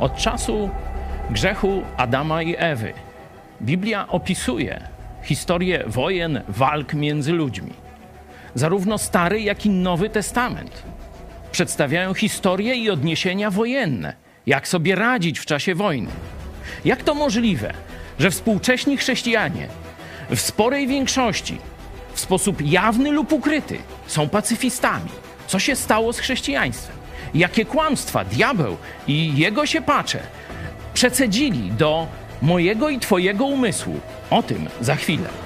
Od czasu grzechu Adama i Ewy Biblia opisuje historię wojen, walk między ludźmi. Zarówno Stary, jak i Nowy Testament przedstawiają historie i odniesienia wojenne, jak sobie radzić w czasie wojny. Jak to możliwe, że współcześni chrześcijanie w sporej większości, w sposób jawny lub ukryty, są pacyfistami? Co się stało z chrześcijaństwem? Jakie kłamstwa diabeł i jego siepacze przecedzili do mojego i Twojego umysłu? O tym za chwilę.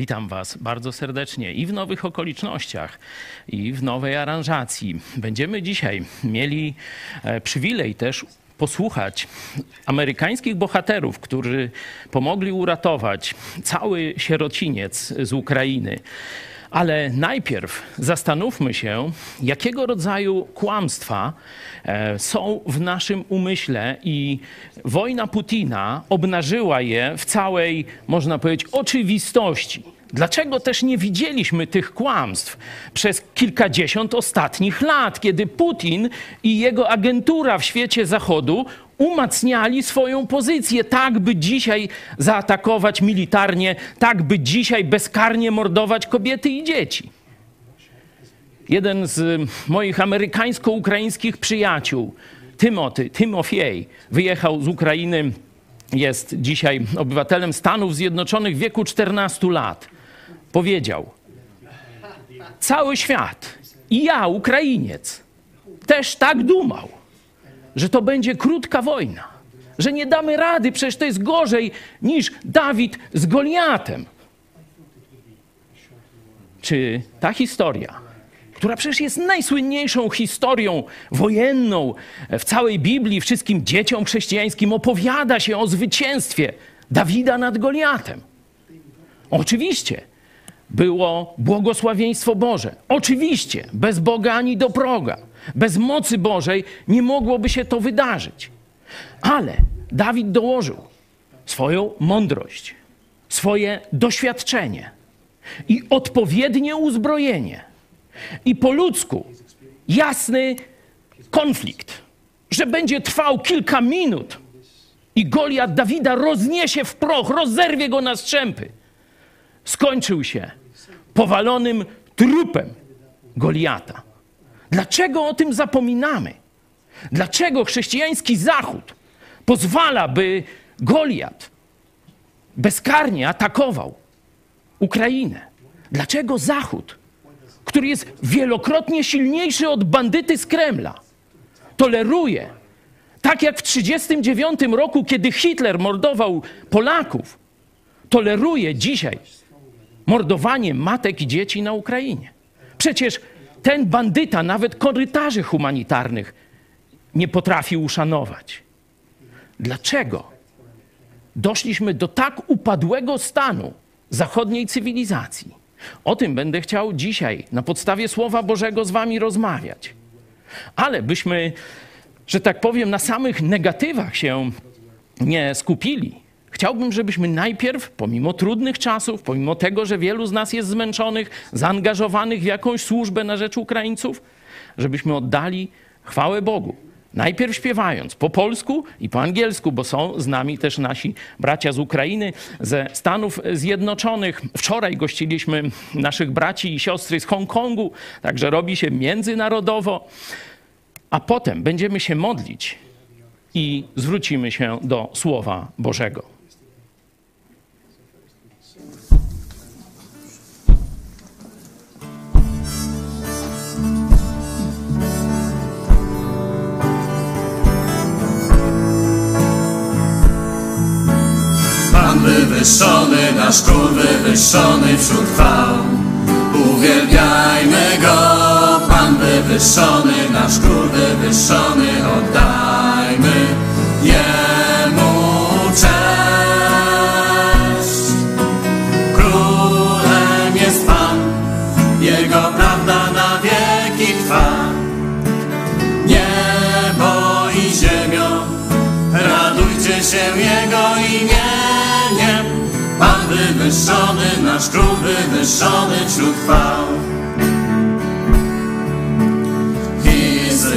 Witam Was bardzo serdecznie i w nowych okolicznościach, i w nowej aranżacji. Będziemy dzisiaj mieli e, przywilej też posłuchać amerykańskich bohaterów, którzy pomogli uratować cały sierociniec z Ukrainy. Ale najpierw zastanówmy się, jakiego rodzaju kłamstwa e, są w naszym umyśle i wojna Putina obnażyła je w całej, można powiedzieć, oczywistości. Dlaczego też nie widzieliśmy tych kłamstw przez kilkadziesiąt ostatnich lat, kiedy Putin i jego agentura w świecie Zachodu umacniali swoją pozycję, tak by dzisiaj zaatakować militarnie, tak by dzisiaj bezkarnie mordować kobiety i dzieci. Jeden z moich amerykańsko-ukraińskich przyjaciół, Timothy, Timofiej, wyjechał z Ukrainy, jest dzisiaj obywatelem Stanów Zjednoczonych w wieku 14 lat. Powiedział: Cały świat i ja, Ukrainiec, też tak dumał że to będzie krótka wojna, że nie damy rady, przecież to jest gorzej niż Dawid z Goliatem. Czy ta historia, która przecież jest najsłynniejszą historią wojenną w całej Biblii, wszystkim dzieciom chrześcijańskim, opowiada się o zwycięstwie Dawida nad Goliatem? Oczywiście było błogosławieństwo Boże. Oczywiście, bez Boga ani do proga. Bez mocy Bożej nie mogłoby się to wydarzyć. Ale Dawid dołożył swoją mądrość, swoje doświadczenie i odpowiednie uzbrojenie. I po ludzku jasny konflikt, że będzie trwał kilka minut i Goliat Dawida rozniesie w proch, rozerwie go na strzępy. Skończył się powalonym trupem Goliata. Dlaczego o tym zapominamy? Dlaczego chrześcijański Zachód pozwala, by Goliat bezkarnie atakował Ukrainę? Dlaczego Zachód, który jest wielokrotnie silniejszy od bandyty z Kremla, toleruje, tak jak w 1939 roku, kiedy Hitler mordował Polaków, toleruje dzisiaj mordowanie matek i dzieci na Ukrainie? Przecież ten bandyta nawet korytarzy humanitarnych nie potrafi uszanować. Dlaczego doszliśmy do tak upadłego stanu zachodniej cywilizacji? O tym będę chciał dzisiaj na podstawie Słowa Bożego z Wami rozmawiać. Ale byśmy, że tak powiem, na samych negatywach się nie skupili, Chciałbym, żebyśmy najpierw, pomimo trudnych czasów, pomimo tego, że wielu z nas jest zmęczonych, zaangażowanych w jakąś służbę na rzecz Ukraińców, żebyśmy oddali chwałę Bogu. Najpierw śpiewając po polsku i po angielsku, bo są z nami też nasi bracia z Ukrainy, ze Stanów Zjednoczonych. Wczoraj gościliśmy naszych braci i siostry z Hongkongu, także robi się międzynarodowo. A potem będziemy się modlić i zwrócimy się do Słowa Bożego. Wywyższony, nasz król wywyższony wśród chwał. Uwielbiajmy Go, Pan wywyższony nasz król wywyższony, oddajmy Jemu wywyższony, nasz król wywyższony wśród chwał.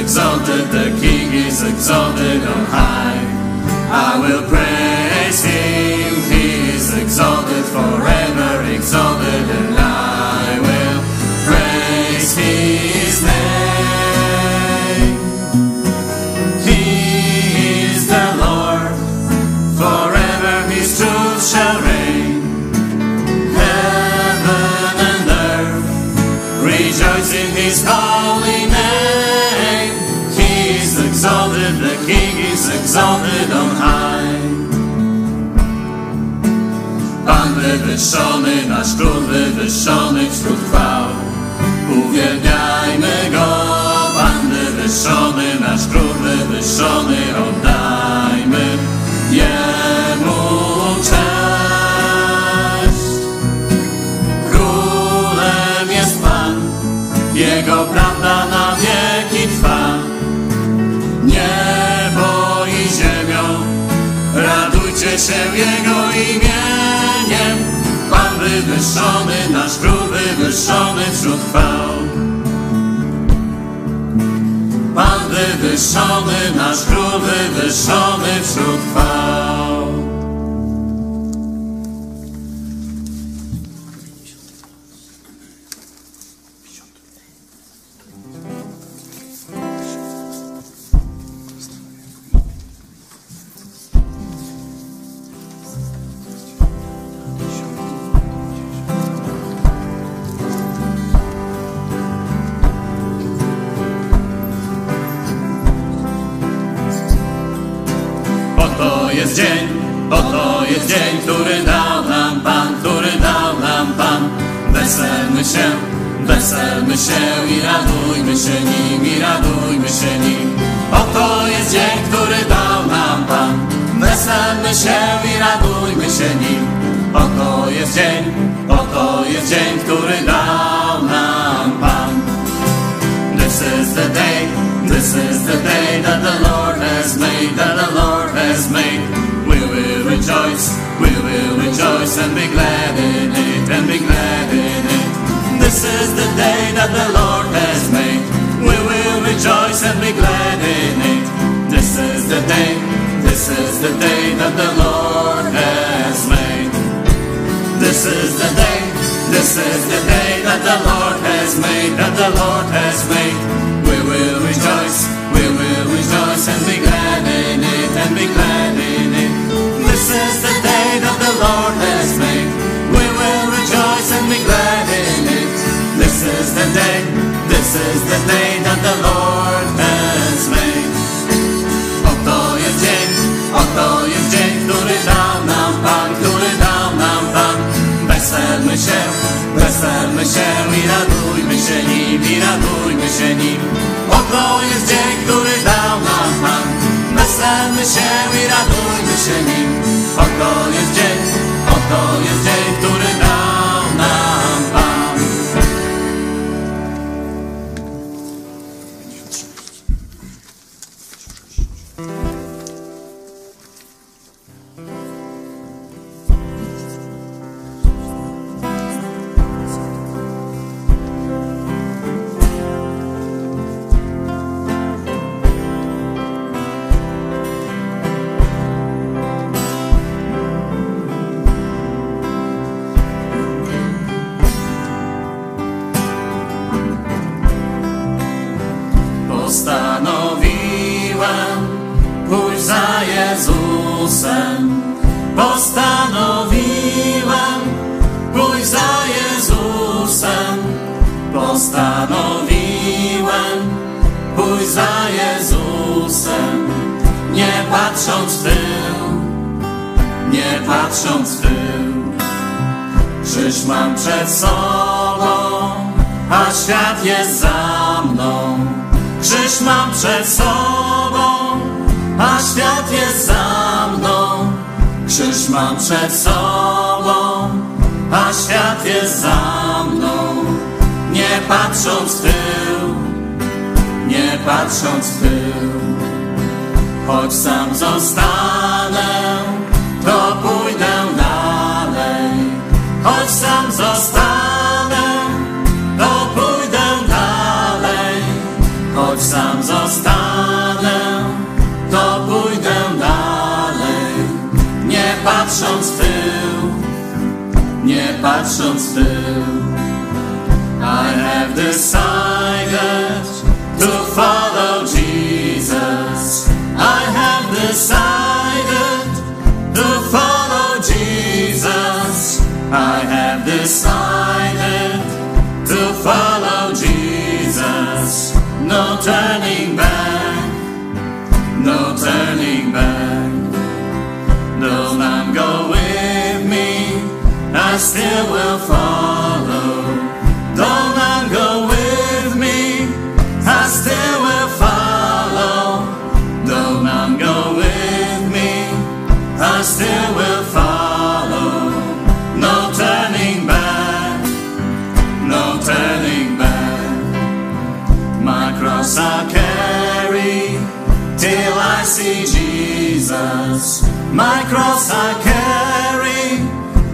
exalted, the King is exalted on high. I will praise Him, He is exalted forever, exalted, and high. Pan wywyższony, nasz król wywyższony wśród chwał. Uwielbiajmy Go, Pan wywyższony, nasz król wywyższony, oddajmy Jemu cześć. Królem jest Pan, Jego prawda się Jego imieniem. Pan wywyższony, nasz król wywyższony wśród chwał. Pan wywyższony, nasz król wywyższony wśród chwał. Weselmy się i radujmy się nim, i radujmy się nim. Oto jest dzień, który dał nam Pan. Weselmy się i radujmy się nim. Oto jest dzień, oto jest dzień, który dał nam Pan. This is the day, this is the day that the Lord has made, that the Lord has made. We will rejoice, we will rejoice and be glad in it, and be glad in it. This is the day that the Lord has made. We will rejoice and be glad in it. This is the day, this is the day that the Lord has made. This is the day, this is the day that the Lord has made, that the Lord has made. We will rejoice, we will rejoice and be glad is the day that the Lord has made. Oto jest dzień, oto jest dzień, który dał nam Pan, który dał nam Pan. Weselmy się, weselmy się i radujmy się nim, i radujmy się nim. Oto jest dzień, który dał nam Pan. Weselmy się i radujmy się nim. Oto jest dzień, oto jest dzień, który Choć sam zostanę, to pójdę dalej. Choć sam zostanę, to pójdę dalej. Nie patrząc w tył, nie patrząc w tył. I have decided No turning back, no turning back. Though none go with me, I still will follow. My cross I carry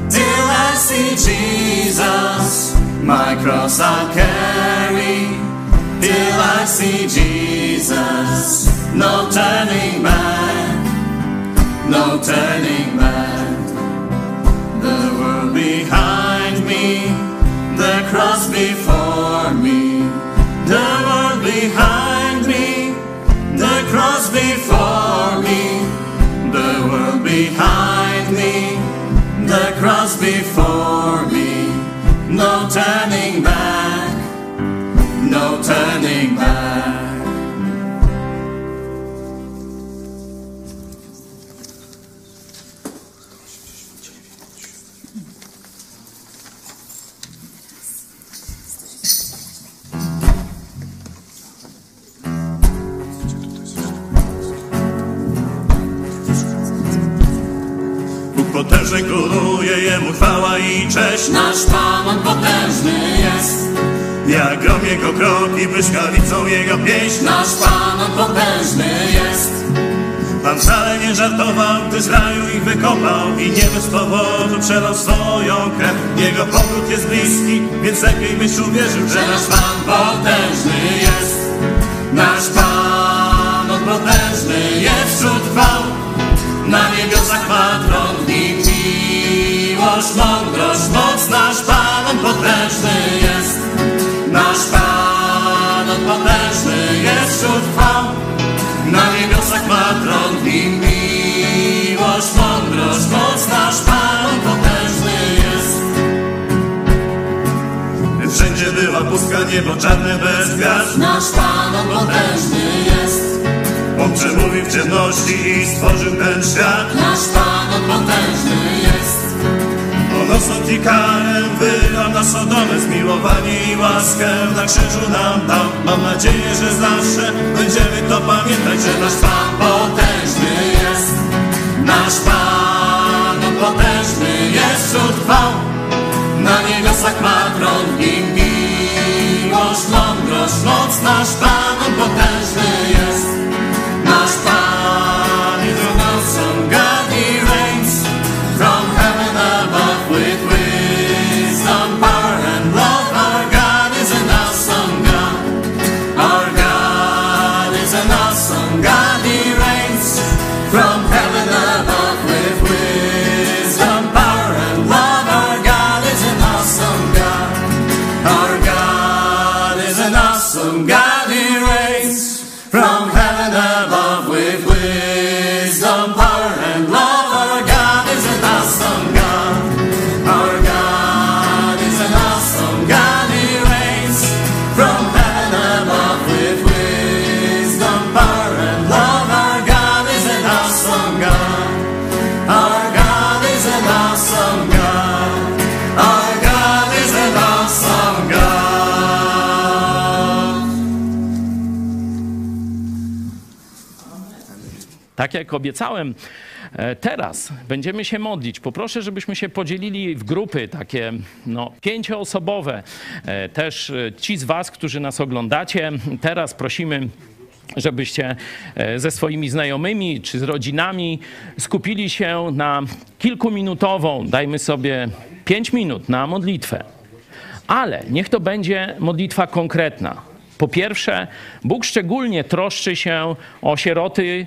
till I see Jesus. My cross I carry till I see Jesus. No turning back, no turning back. The world behind me, the cross before me. The world behind me, the cross before world behind me, the cross before me. No turning back, no turning back. Potężny króluje, Jemu chwała i cześć. Nasz Pan on potężny jest. Jak grom Jego kroki, błyskawicą Jego pieśń. Nasz Pan on potężny jest. Pan wcale nie żartował, gdy z raju ich wykopał i nie bez powodu przelał swoją krew. Jego powrót jest bliski, więc lepiej byś uwierzył, że Że nasz Pan potężny jest. Nasz Pan on potężny jest wśród chwał. Potężny jest. Nasz Pan potężny jest wśród chwał. Na niebiosach ma tron w nim miłość, mądrość, moc. Nasz Pan potężny jest. Wszędzie była pustka, niebo czarne bez gwiazd. Nasz Pan potężny jest. On przemówił w ciemności i stworzył ten świat. Nasz Pan potężny jest. Osąd i karę wylał na Sodomę Zmiłowanie i łaskę na krzyżu nam dał Mam nadzieję, że zawsze będziemy to pamiętać Że nasz Pan potężny jest. Nasz Pan potężny jest wśród chwał. Na niebiosach ma tron nim miłość, mądrość, moc. Nasz Pan potężny jest. Tak jak obiecałem, e, teraz będziemy się modlić. Poproszę, żebyśmy się podzielili w grupy takie no, pięcioosobowe. E, Też e, ci z Was, którzy nas oglądacie, teraz prosimy żebyście ze swoimi znajomymi czy z rodzinami skupili się na kilkuminutową, dajmy sobie pięć minut na modlitwę. Ale niech to będzie modlitwa konkretna. Po pierwsze, Bóg szczególnie troszczy się o sieroty,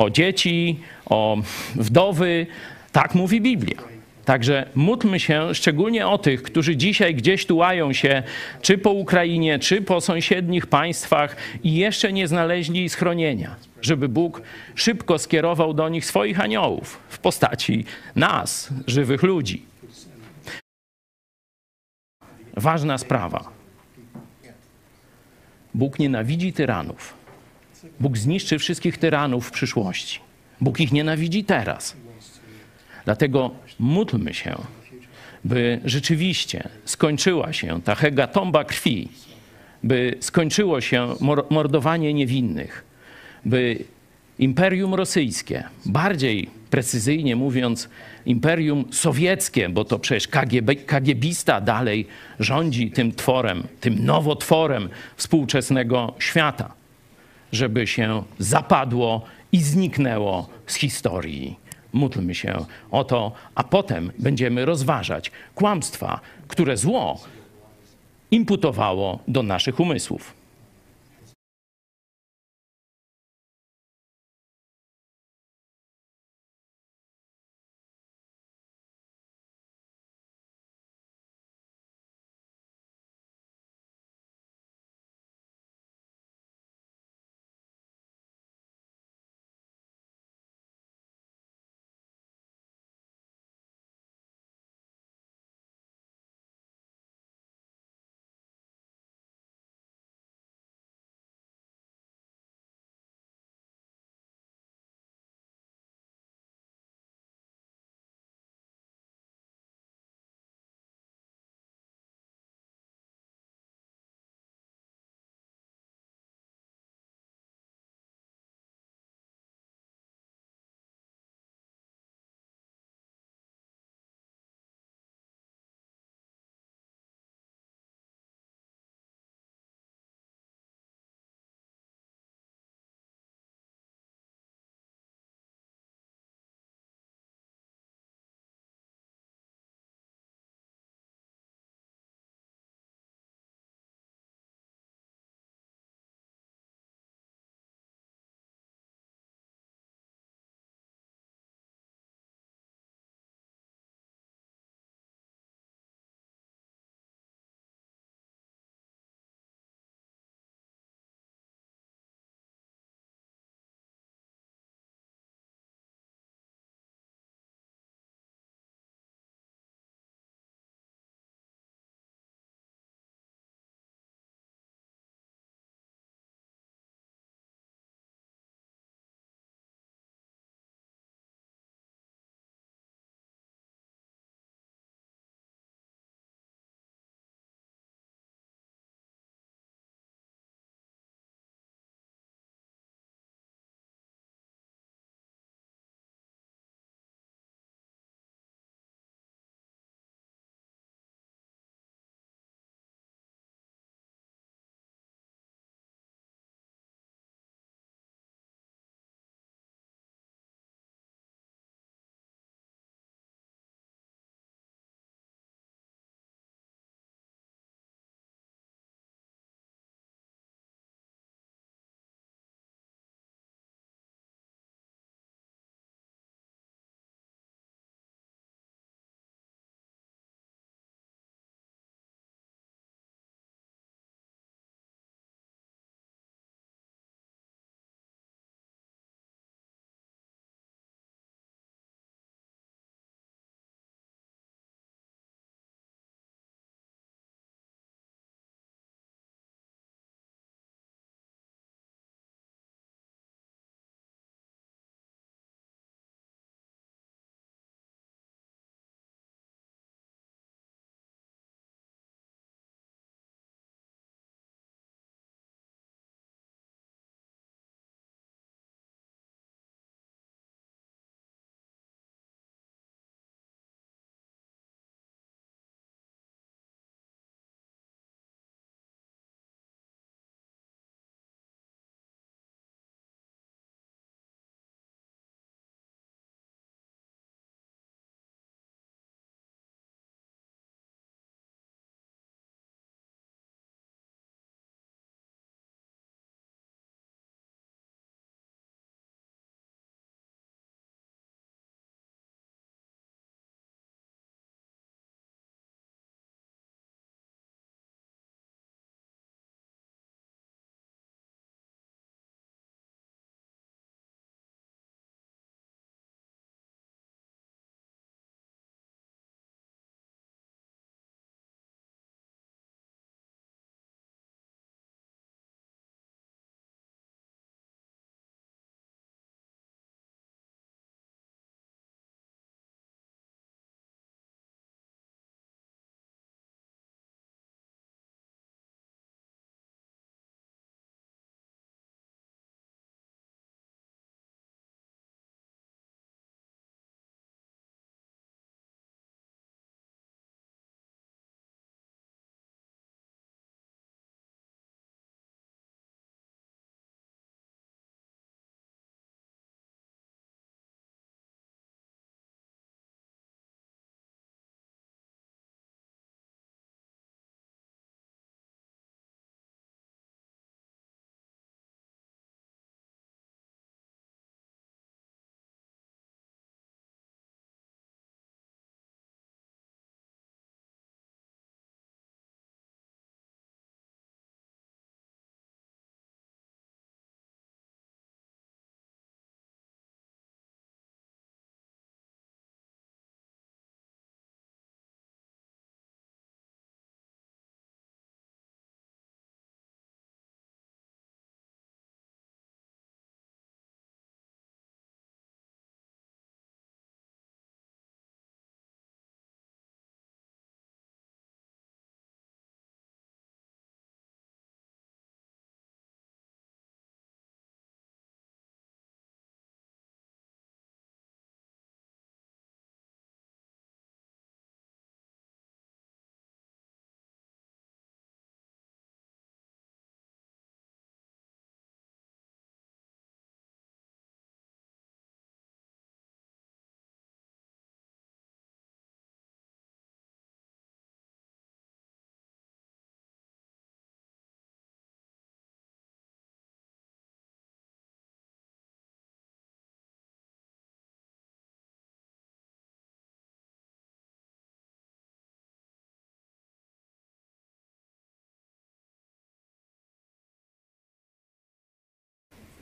o dzieci, o wdowy. Tak mówi Biblia. Także módlmy się szczególnie o tych, którzy dzisiaj gdzieś tułają się, czy po Ukrainie, czy po sąsiednich państwach i jeszcze nie znaleźli schronienia, żeby Bóg szybko skierował do nich swoich aniołów w postaci nas, żywych ludzi. Ważna sprawa. Bóg nienawidzi tyranów. Bóg zniszczy wszystkich tyranów w przyszłości. Bóg ich nienawidzi teraz. Dlatego módlmy się, by rzeczywiście skończyła się ta hegatomba krwi, by skończyło się mor- mordowanie niewinnych, by Imperium Rosyjskie, bardziej precyzyjnie mówiąc, Imperium Sowieckie, bo to przecież KGB, KGBista dalej rządzi tym tworem, tym nowotworem współczesnego świata, żeby się zapadło i zniknęło z historii. Módlmy się o to, a potem będziemy rozważać kłamstwa, które zło imputowało do naszych umysłów.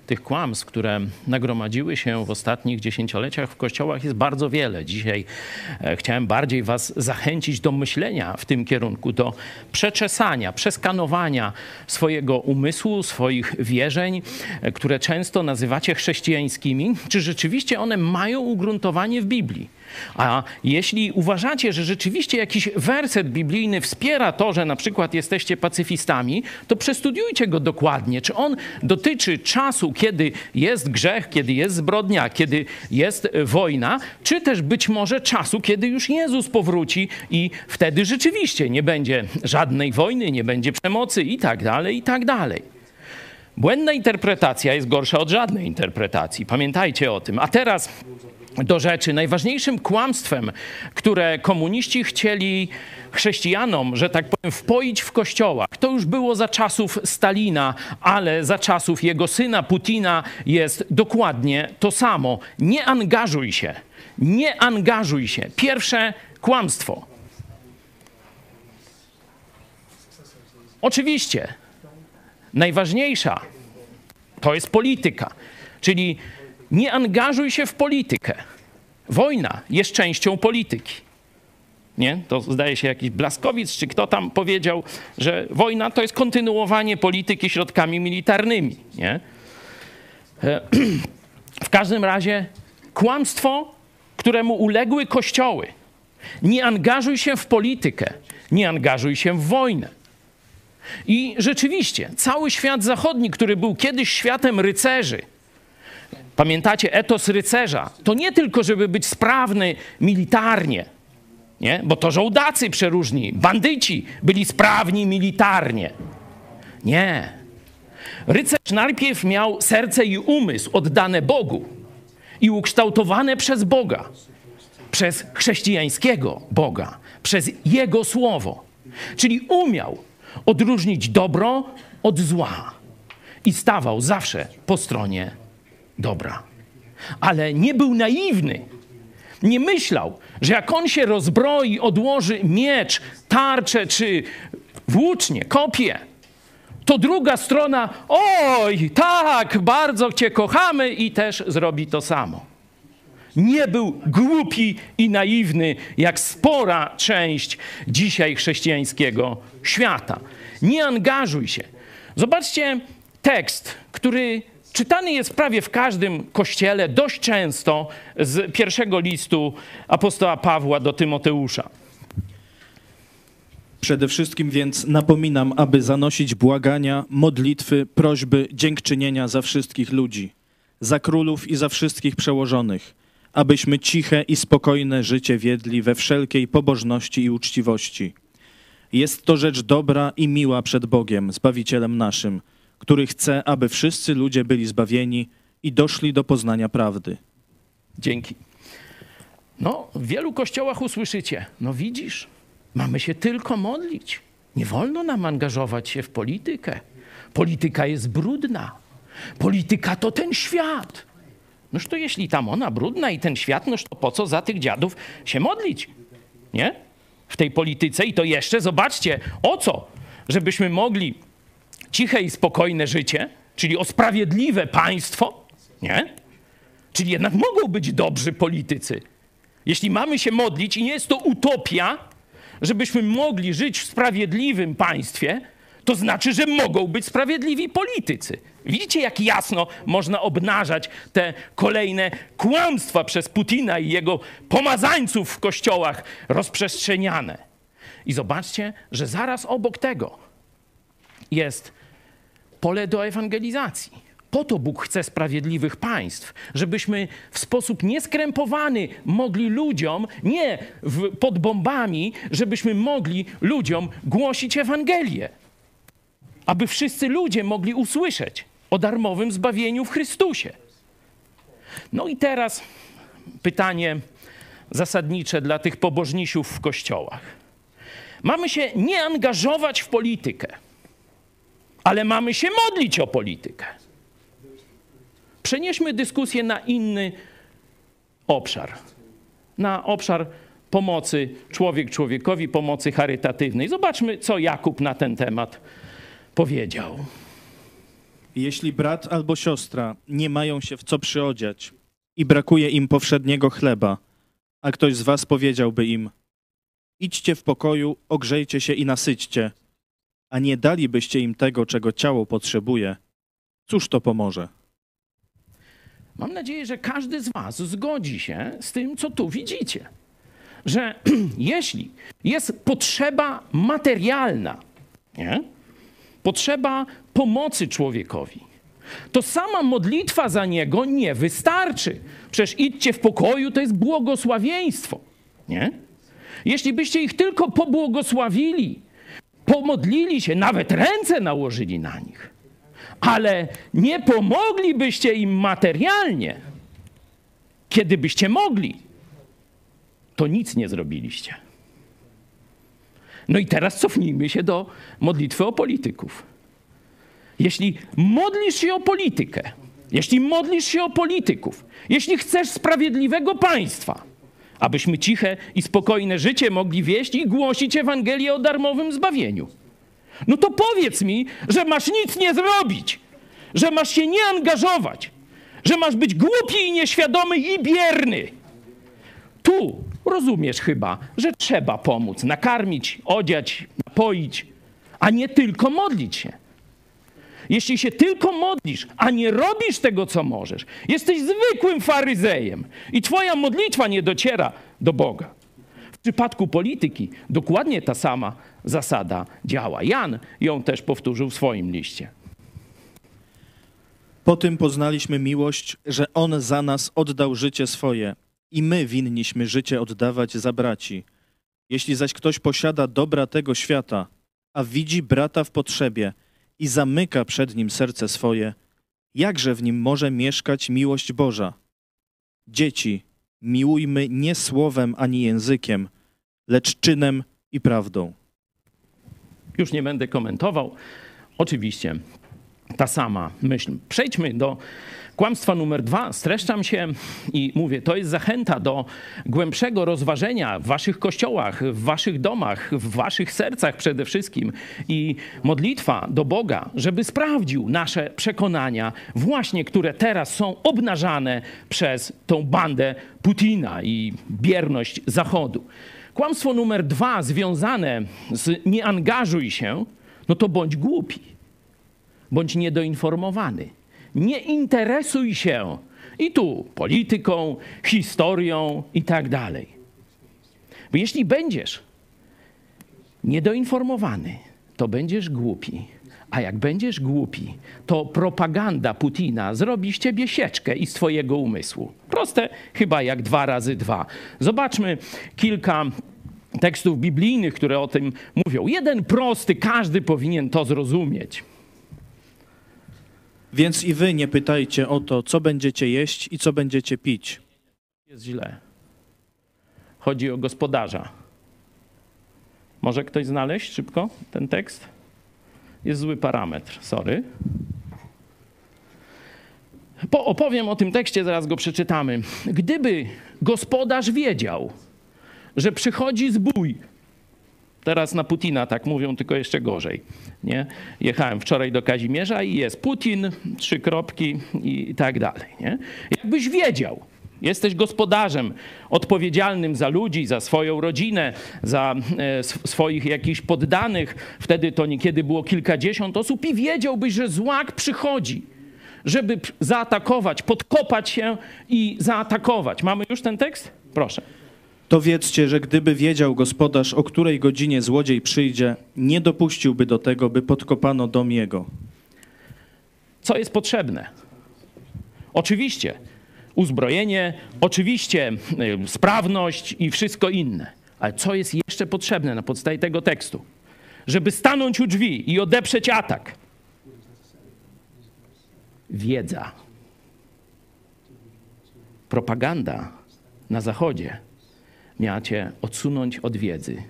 Tych kłamstw, które nagromadziły się w ostatnich dziesięcioleciach w kościołach jest bardzo wiele. Dzisiaj e, chciałem bardziej was zachęcić do myślenia w tym kierunku, do przeczesania, przeskanowania swojego umysłu, swoich wierzeń, e, które często nazywacie chrześcijańskimi. Czy rzeczywiście one mają ugruntowanie w Biblii? A jeśli uważacie, że rzeczywiście jakiś werset biblijny wspiera to, że na przykład jesteście pacyfistami, to przestudiujcie go dokładnie. Czy on dotyczy czasu, kiedy jest grzech, kiedy jest zbrodnia, kiedy jest wojna, czy też być może czasu, kiedy już Jezus powróci i wtedy rzeczywiście nie będzie żadnej wojny, nie będzie przemocy i tak dalej, i tak dalej. Błędna interpretacja jest gorsza od żadnej interpretacji. Pamiętajcie o tym. A teraz do rzeczy. Najważniejszym kłamstwem, które komuniści chcieli chrześcijanom, że tak powiem, wpoić w kościołach, to już było za czasów Stalina, ale za czasów jego syna Putina jest dokładnie to samo. Nie angażuj się. Nie angażuj się. Pierwsze kłamstwo. Oczywiście, najważniejsza to jest polityka, czyli nie angażuj się w politykę. Wojna jest częścią polityki. Nie? To zdaje się jakiś Blaskowic, czy kto tam powiedział, że wojna to jest kontynuowanie polityki środkami militarnymi. Nie? E, w każdym razie kłamstwo, któremu uległy kościoły. Nie angażuj się w politykę, nie angażuj się w wojnę. I rzeczywiście, cały świat zachodni, który był kiedyś światem rycerzy, Pamiętacie, etos rycerza to nie tylko, żeby być sprawny militarnie, nie? bo to żołdacy przeróżni, bandyci byli sprawni militarnie. Nie. Rycerz najpierw miał serce i umysł oddane Bogu i ukształtowane przez Boga, przez chrześcijańskiego Boga, przez Jego Słowo. Czyli umiał odróżnić dobro od zła i stawał zawsze po stronie dobra. Ale nie był naiwny. Nie myślał, że jak on się rozbroi, odłoży miecz, tarczę czy włócznie, kopię, to druga strona, oj, tak, bardzo cię kochamy i też zrobi to samo. Nie był głupi i naiwny, jak spora część dzisiaj chrześcijańskiego świata. Nie angażuj się. Zobaczcie tekst, który czytany jest prawie w każdym kościele, dość często z pierwszego listu apostoła Pawła do Tymoteusza. Przede wszystkim więc napominam, aby zanosić błagania, modlitwy, prośby, dziękczynienia za wszystkich ludzi, za królów i za wszystkich przełożonych, abyśmy ciche i spokojne życie wiedli we wszelkiej pobożności i uczciwości. Jest to rzecz dobra i miła przed Bogiem, Zbawicielem naszym, który chce, aby wszyscy ludzie byli zbawieni i doszli do poznania prawdy. Dzięki. No, w wielu kościołach usłyszycie, no widzisz, mamy się tylko modlić. Nie wolno nam angażować się w politykę. Polityka jest brudna. Polityka to ten świat. Noż to jeśli tam ona brudna i ten świat, noż to po co za tych dziadów się modlić? Nie? W tej polityce i to jeszcze zobaczcie, o co? Żebyśmy mogli ciche i spokojne życie, czyli o sprawiedliwe państwo, nie? Czyli jednak mogą być dobrzy politycy. Jeśli mamy się modlić i nie jest to utopia, żebyśmy mogli żyć w sprawiedliwym państwie, to znaczy, że mogą być sprawiedliwi politycy. Widzicie, jak jasno można obnażać te kolejne kłamstwa przez Putina i jego pomazańców w kościołach rozprzestrzeniane. I zobaczcie, że zaraz obok tego jest pole do ewangelizacji. Po to Bóg chce sprawiedliwych państw, żebyśmy w sposób nieskrępowany mogli ludziom, nie w, pod bombami, żebyśmy mogli ludziom głosić Ewangelię. Aby wszyscy ludzie mogli usłyszeć o darmowym zbawieniu w Chrystusie. No i teraz pytanie zasadnicze dla tych pobożnisiów w kościołach. Mamy się nie angażować w politykę ale mamy się modlić o politykę. Przenieśmy dyskusję na inny obszar. Na obszar pomocy człowiek człowiekowi, pomocy charytatywnej. Zobaczmy, co Jakub na ten temat powiedział. Jeśli brat albo siostra nie mają się w co przyodziać i brakuje im powszedniego chleba, a ktoś z was powiedziałby im: Idźcie w pokoju, ogrzejcie się i nasyćcie, a nie dalibyście im tego, czego ciało potrzebuje, cóż to pomoże? Mam nadzieję, że każdy z Was zgodzi się z tym, co tu widzicie. Że jeśli jest potrzeba materialna, nie? potrzeba pomocy człowiekowi, to sama modlitwa za niego nie wystarczy. Przecież idźcie w pokoju, to jest błogosławieństwo. Nie? Jeśli byście ich tylko pobłogosławili, pomodlili się, nawet ręce nałożyli na nich, ale nie pomoglibyście im materialnie, kiedy byście mogli, to nic nie zrobiliście. No i teraz cofnijmy się do modlitwy o polityków. Jeśli modlisz się o politykę, jeśli modlisz się o polityków, jeśli chcesz sprawiedliwego państwa, abyśmy ciche i spokojne życie mogli wieść i głosić Ewangelię o darmowym zbawieniu, no to powiedz mi, że masz nic nie zrobić, że masz się nie angażować, że masz być głupi i nieświadomy i bierny. Tu rozumiesz chyba, że trzeba pomóc, nakarmić, odziać, napoić, a nie tylko modlić się. Jeśli się tylko modlisz, a nie robisz tego, co możesz, jesteś zwykłym faryzejem i twoja modlitwa nie dociera do Boga. W przypadku polityki dokładnie ta sama zasada działa. Jan ją też powtórzył w swoim liście. Po tym poznaliśmy miłość, że On za nas oddał życie swoje i my winniśmy życie oddawać za braci. Jeśli zaś ktoś posiada dobra tego świata, a widzi brata w potrzebie i zamyka przed nim serce swoje, jakże w nim może mieszkać miłość Boża? Dzieci, miłujmy nie słowem ani językiem, lecz czynem i prawdą. Już nie będę komentował. Oczywiście ta sama myśl. Przejdźmy do kłamstwa numer dwa. Streszczam się i mówię, to jest zachęta do głębszego rozważenia w waszych kościołach, w waszych domach, w waszych sercach przede wszystkim i modlitwa do Boga, żeby sprawdził nasze przekonania, właśnie które teraz są obnażane przez tą bandę Putina i bierność Zachodu. Kłamstwo numer dwa związane z nie angażuj się, no to bądź głupi, bądź niedoinformowany. Nie interesuj się i tu polityką, historią i tak dalej. Bo jeśli będziesz niedoinformowany, to będziesz głupi. A jak będziesz głupi, to propaganda Putina zrobi z ciebie sieczkę i z twojego umysłu. Proste chyba jak dwa razy dwa. Zobaczmy kilka tekstów biblijnych, które o tym mówią. Jeden prosty, każdy powinien to zrozumieć. Więc i wy nie pytajcie o to, co będziecie jeść i co będziecie pić. Jest źle. Chodzi o gospodarza. Może ktoś znaleźć szybko ten tekst? Jest zły parametr, sorry. Po, opowiem o tym tekście, zaraz go przeczytamy. Gdyby gospodarz wiedział, że przychodzi zbój, teraz na Putina tak mówią, tylko jeszcze gorzej. Nie? Jechałem wczoraj do Kazimierza i jest Putin, trzy kropki i tak dalej. Nie? Jakbyś wiedział, Jesteś gospodarzem odpowiedzialnym za ludzi, za swoją rodzinę, za e, swoich jakichś poddanych. Wtedy to niekiedy było kilkadziesiąt osób i wiedziałbyś, że złak przychodzi, żeby zaatakować, podkopać się i zaatakować. Mamy już ten tekst? Proszę. To wiedzcie, że gdyby wiedział gospodarz, o której godzinie złodziej przyjdzie, nie dopuściłby do tego, by podkopano dom jego. Co jest potrzebne? Oczywiście uzbrojenie, oczywiście sprawność i wszystko inne. Ale co jest jeszcze potrzebne na podstawie tego tekstu? Żeby stanąć u drzwi i odeprzeć atak. Wiedza. Propaganda na Zachodzie miała cię odsunąć od wiedzy,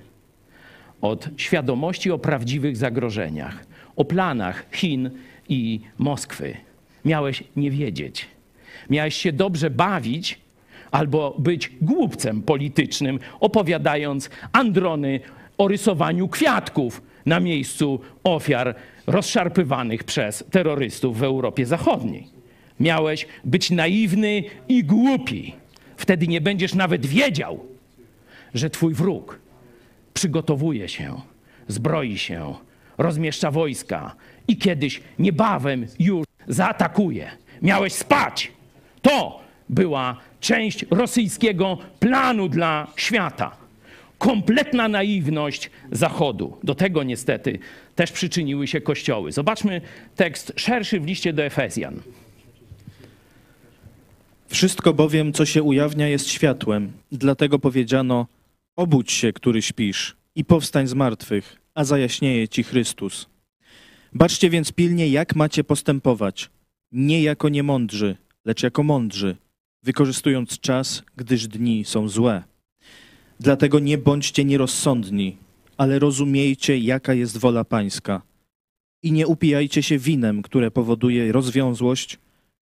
od świadomości o prawdziwych zagrożeniach, o planach Chin i Moskwy. Miałeś nie wiedzieć. Miałeś się dobrze bawić albo być głupcem politycznym, opowiadając androny o rysowaniu kwiatków na miejscu ofiar rozszarpywanych przez terrorystów w Europie Zachodniej. Miałeś być naiwny i głupi. Wtedy nie będziesz nawet wiedział, że twój wróg przygotowuje się, zbroi się, rozmieszcza wojska i kiedyś niebawem już zaatakuje. Miałeś spać. To była część rosyjskiego planu dla świata. Kompletna naiwność Zachodu. Do tego niestety też przyczyniły się kościoły. Zobaczmy tekst szerszy w liście do Efezjan. Wszystko bowiem, co się ujawnia, jest światłem. Dlatego powiedziano: Obudź się, który śpisz, i powstań z martwych, a zajaśnieje ci Chrystus. Baczcie więc pilnie, jak macie postępować, nie jako niemądrzy, lecz jako mądrzy, wykorzystując czas, gdyż dni są złe. Dlatego nie bądźcie nierozsądni, ale rozumiejcie, jaka jest wola Pańska. I nie upijajcie się winem, które powoduje rozwiązłość,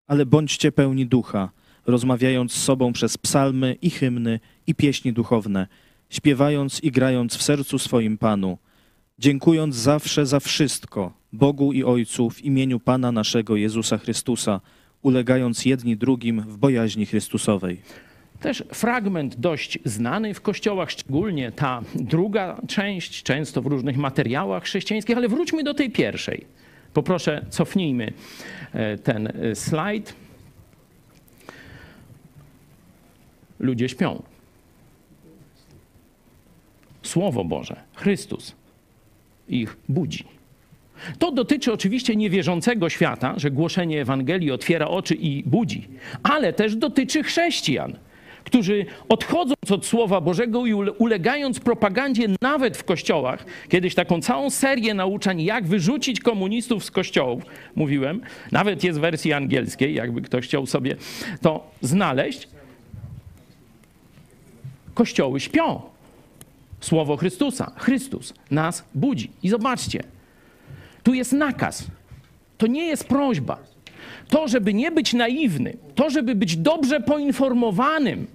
ale bądźcie pełni ducha, rozmawiając z sobą przez psalmy i hymny i pieśni duchowne, śpiewając i grając w sercu swoim Panu, dziękując zawsze za wszystko Bogu i Ojcu w imieniu Pana naszego Jezusa Chrystusa, ulegając jedni drugim w bojaźni Chrystusowej. Też fragment dość znany w kościołach, szczególnie ta druga część, często w różnych materiałach chrześcijańskich, ale wróćmy do tej pierwszej. Poproszę, cofnijmy e, ten e, slajd. Ludzie śpią. Słowo Boże, Chrystus ich budzi. To dotyczy oczywiście niewierzącego świata, że głoszenie Ewangelii otwiera oczy i budzi, ale też dotyczy chrześcijan, którzy odchodząc od Słowa Bożego i ulegając propagandzie nawet w kościołach, kiedyś taką całą serię nauczań, jak wyrzucić komunistów z kościołów, mówiłem, nawet jest w wersji angielskiej, jakby ktoś chciał sobie to znaleźć, kościoły śpią. Słowo Chrystusa, Chrystus nas budzi. I zobaczcie, tu jest nakaz. To nie jest prośba. To, żeby nie być naiwny, to, żeby być dobrze poinformowanym,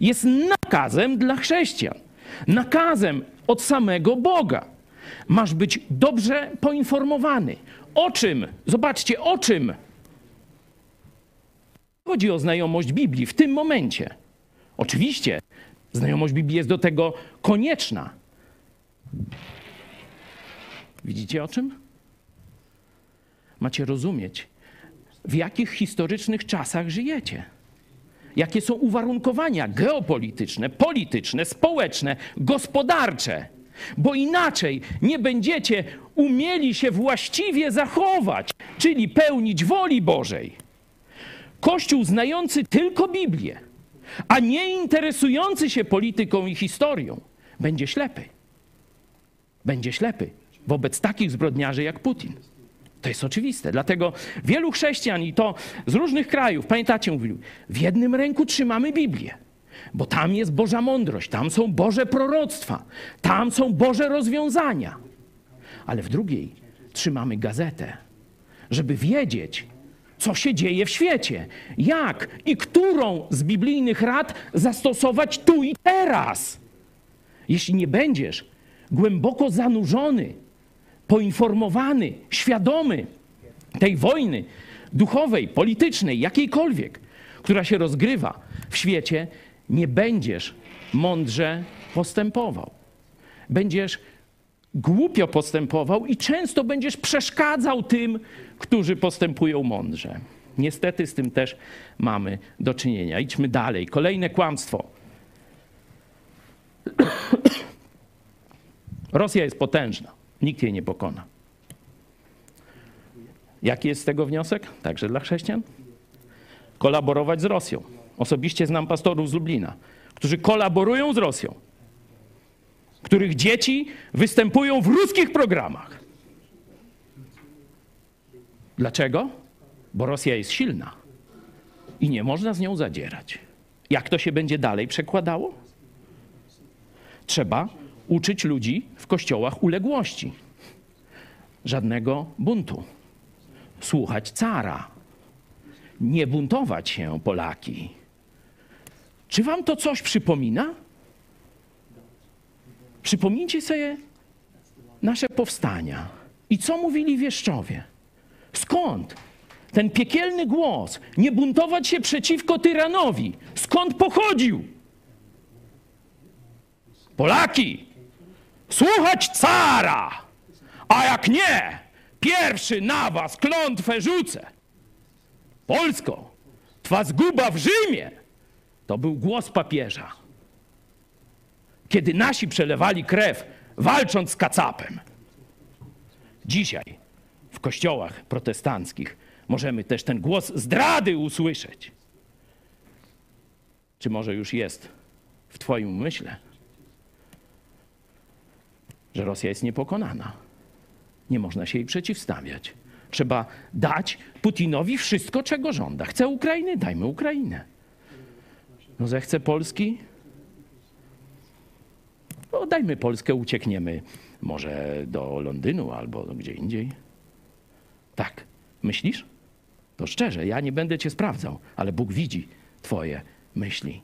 jest nakazem dla chrześcijan. Nakazem od samego Boga. Masz być dobrze poinformowany. O czym? Zobaczcie, o czym? Chodzi o znajomość Biblii w tym momencie. Oczywiście, znajomość Biblii jest do tego konieczna. Widzicie o czym? Macie rozumieć, w jakich historycznych czasach żyjecie. Jakie są uwarunkowania geopolityczne, polityczne, społeczne, gospodarcze. Bo inaczej nie będziecie umieli się właściwie zachować, czyli pełnić woli Bożej. Kościół znający tylko Biblię, a nie interesujący się polityką i historią, będzie ślepy. Będzie ślepy wobec takich zbrodniarzy jak Putin. To jest oczywiste. Dlatego wielu chrześcijan i to z różnych krajów, pamiętacie, mówili, w jednym ręku trzymamy Biblię, bo tam jest Boża mądrość, tam są Boże proroctwa, tam są Boże rozwiązania. Ale w drugiej trzymamy gazetę, żeby wiedzieć, co się dzieje w świecie, jak i którą z biblijnych rad zastosować tu i teraz. Jeśli nie będziesz głęboko zanurzony poinformowany, świadomy tej wojny duchowej, politycznej, jakiejkolwiek, która się rozgrywa w świecie, nie będziesz mądrze postępował. Będziesz głupio postępował i często będziesz przeszkadzał tym, którzy postępują mądrze. Niestety z tym też mamy do czynienia. Idźmy dalej. Kolejne kłamstwo. Rosja jest potężna. Nikt jej nie pokona. Jaki jest z tego wniosek? Także dla chrześcijan? Kolaborować z Rosją. Osobiście znam pastorów z Lublina, którzy kolaborują z Rosją, których dzieci występują w ruskich programach. Dlaczego? Bo Rosja jest silna i nie można z nią zadzierać. Jak to się będzie dalej przekładało? Trzeba uczyć ludzi w kościołach uległości. Żadnego buntu. Słuchać cara. Nie buntować się, Polaki. Czy wam to coś przypomina? Przypomnijcie sobie nasze powstania i co mówili wieszczowie? Skąd ten piekielny głos nie buntować się przeciwko tyranowi? Skąd pochodził? Polaki, słuchać cara, a jak nie, pierwszy na was klątwę rzucę. Polsko, twa zguba w Rzymie, to był głos papieża. Kiedy nasi przelewali krew, walcząc z kacapem. Dzisiaj w kościołach protestanckich możemy też ten głos zdrady usłyszeć. Czy może już jest w Twoim myśle, że Rosja jest niepokonana? Nie można się jej przeciwstawiać. Trzeba dać Putinowi wszystko, czego żąda. Chce Ukrainy? Dajmy Ukrainę. No zechce Polski? No dajmy Polskę, uciekniemy może do Londynu albo gdzie indziej. Tak. Myślisz? To szczerze, ja nie będę cię sprawdzał, ale Bóg widzi twoje myśli.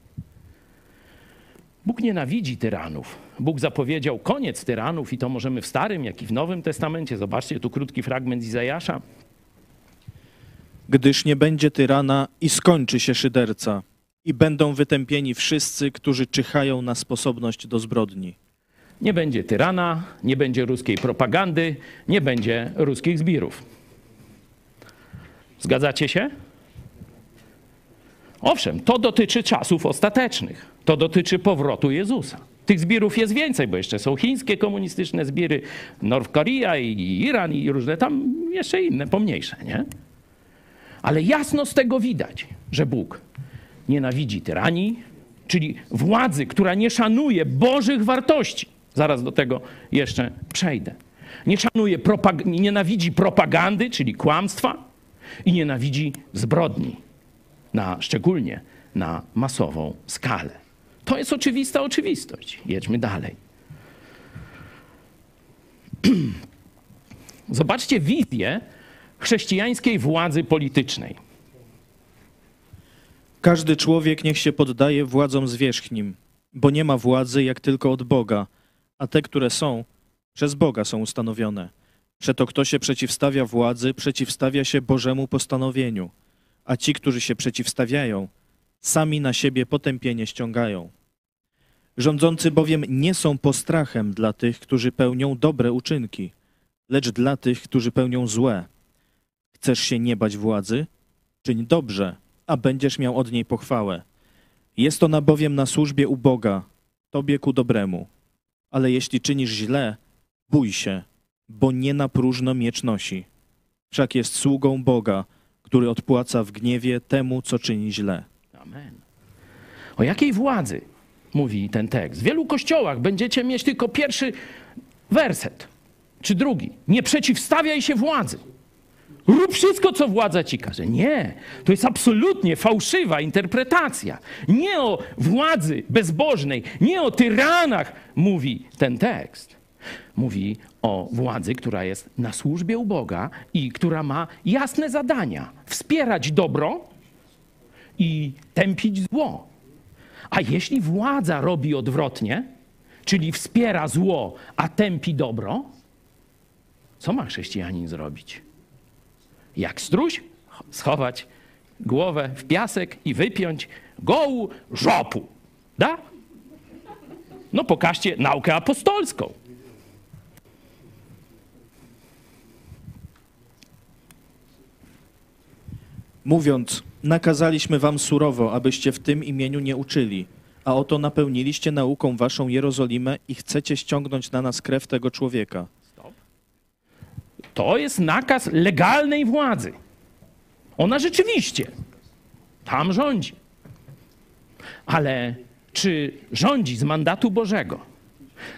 Bóg nienawidzi tyranów. Bóg zapowiedział koniec tyranów i to możemy w Starym, jak i w Nowym Testamencie. Zobaczcie tu krótki fragment Izajasza. Gdyż nie będzie tyrana i skończy się szyderca, i będą wytępieni wszyscy, którzy czyhają na sposobność do zbrodni. Nie będzie tyrana, nie będzie ruskiej propagandy, nie będzie ruskich zbirów. Zgadzacie się? Owszem, to dotyczy czasów ostatecznych. To dotyczy powrotu Jezusa. Tych zbirów jest więcej, bo jeszcze są chińskie komunistyczne zbiry, North Korea i Iran i różne tam jeszcze inne, pomniejsze, nie? Ale jasno z tego widać, że Bóg nienawidzi tyranii, czyli władzy, która nie szanuje Bożych wartości. Zaraz do tego jeszcze przejdę. Nie szanuje, propag nienawidzi propagandy, czyli kłamstwa i nienawidzi zbrodni, na, szczególnie na masową skalę. To jest oczywista oczywistość. Jedźmy dalej. Zobaczcie wizję chrześcijańskiej władzy politycznej. Każdy człowiek niech się poddaje władzom zwierzchnim, bo nie ma władzy jak tylko od Boga, a te, które są, przez Boga są ustanowione. Przeto kto się przeciwstawia władzy, przeciwstawia się Bożemu postanowieniu, a ci, którzy się przeciwstawiają, sami na siebie potępienie ściągają. Rządzący bowiem nie są postrachem dla tych, którzy pełnią dobre uczynki, lecz dla tych, którzy pełnią złe. Chcesz się nie bać władzy? Czyń dobrze, a będziesz miał od niej pochwałę. Jest ona bowiem na służbie u Boga, tobie ku dobremu. Ale jeśli czynisz źle, bój się, bo nie na próżno miecz nosi. Wszak jest sługą Boga, który odpłaca w gniewie temu, co czyni źle. Amen. O jakiej władzy mówi ten tekst? W wielu kościołach będziecie mieć tylko pierwszy werset, czy drugi. Nie przeciwstawiaj się władzy. Rób wszystko, co władza ci każe. Nie, to jest absolutnie fałszywa interpretacja. Nie o władzy bezbożnej, nie o tyranach mówi ten tekst. Mówi o władzy, która jest na służbie u Boga i która ma jasne zadania: wspierać dobro i tępić zło. A jeśli władza robi odwrotnie, czyli wspiera zło, a tępi dobro, co ma chrześcijanin zrobić? Jak struś, schować głowę w piasek i wypiąć gołu żopu. Da? No pokażcie naukę apostolską. Mówiąc, nakazaliśmy wam surowo, abyście w tym imieniu nie uczyli, a oto napełniliście nauką waszą Jerozolimę i chcecie ściągnąć na nas krew tego człowieka. To jest nakaz legalnej władzy. Ona rzeczywiście tam rządzi. Ale czy rządzi z mandatu Bożego?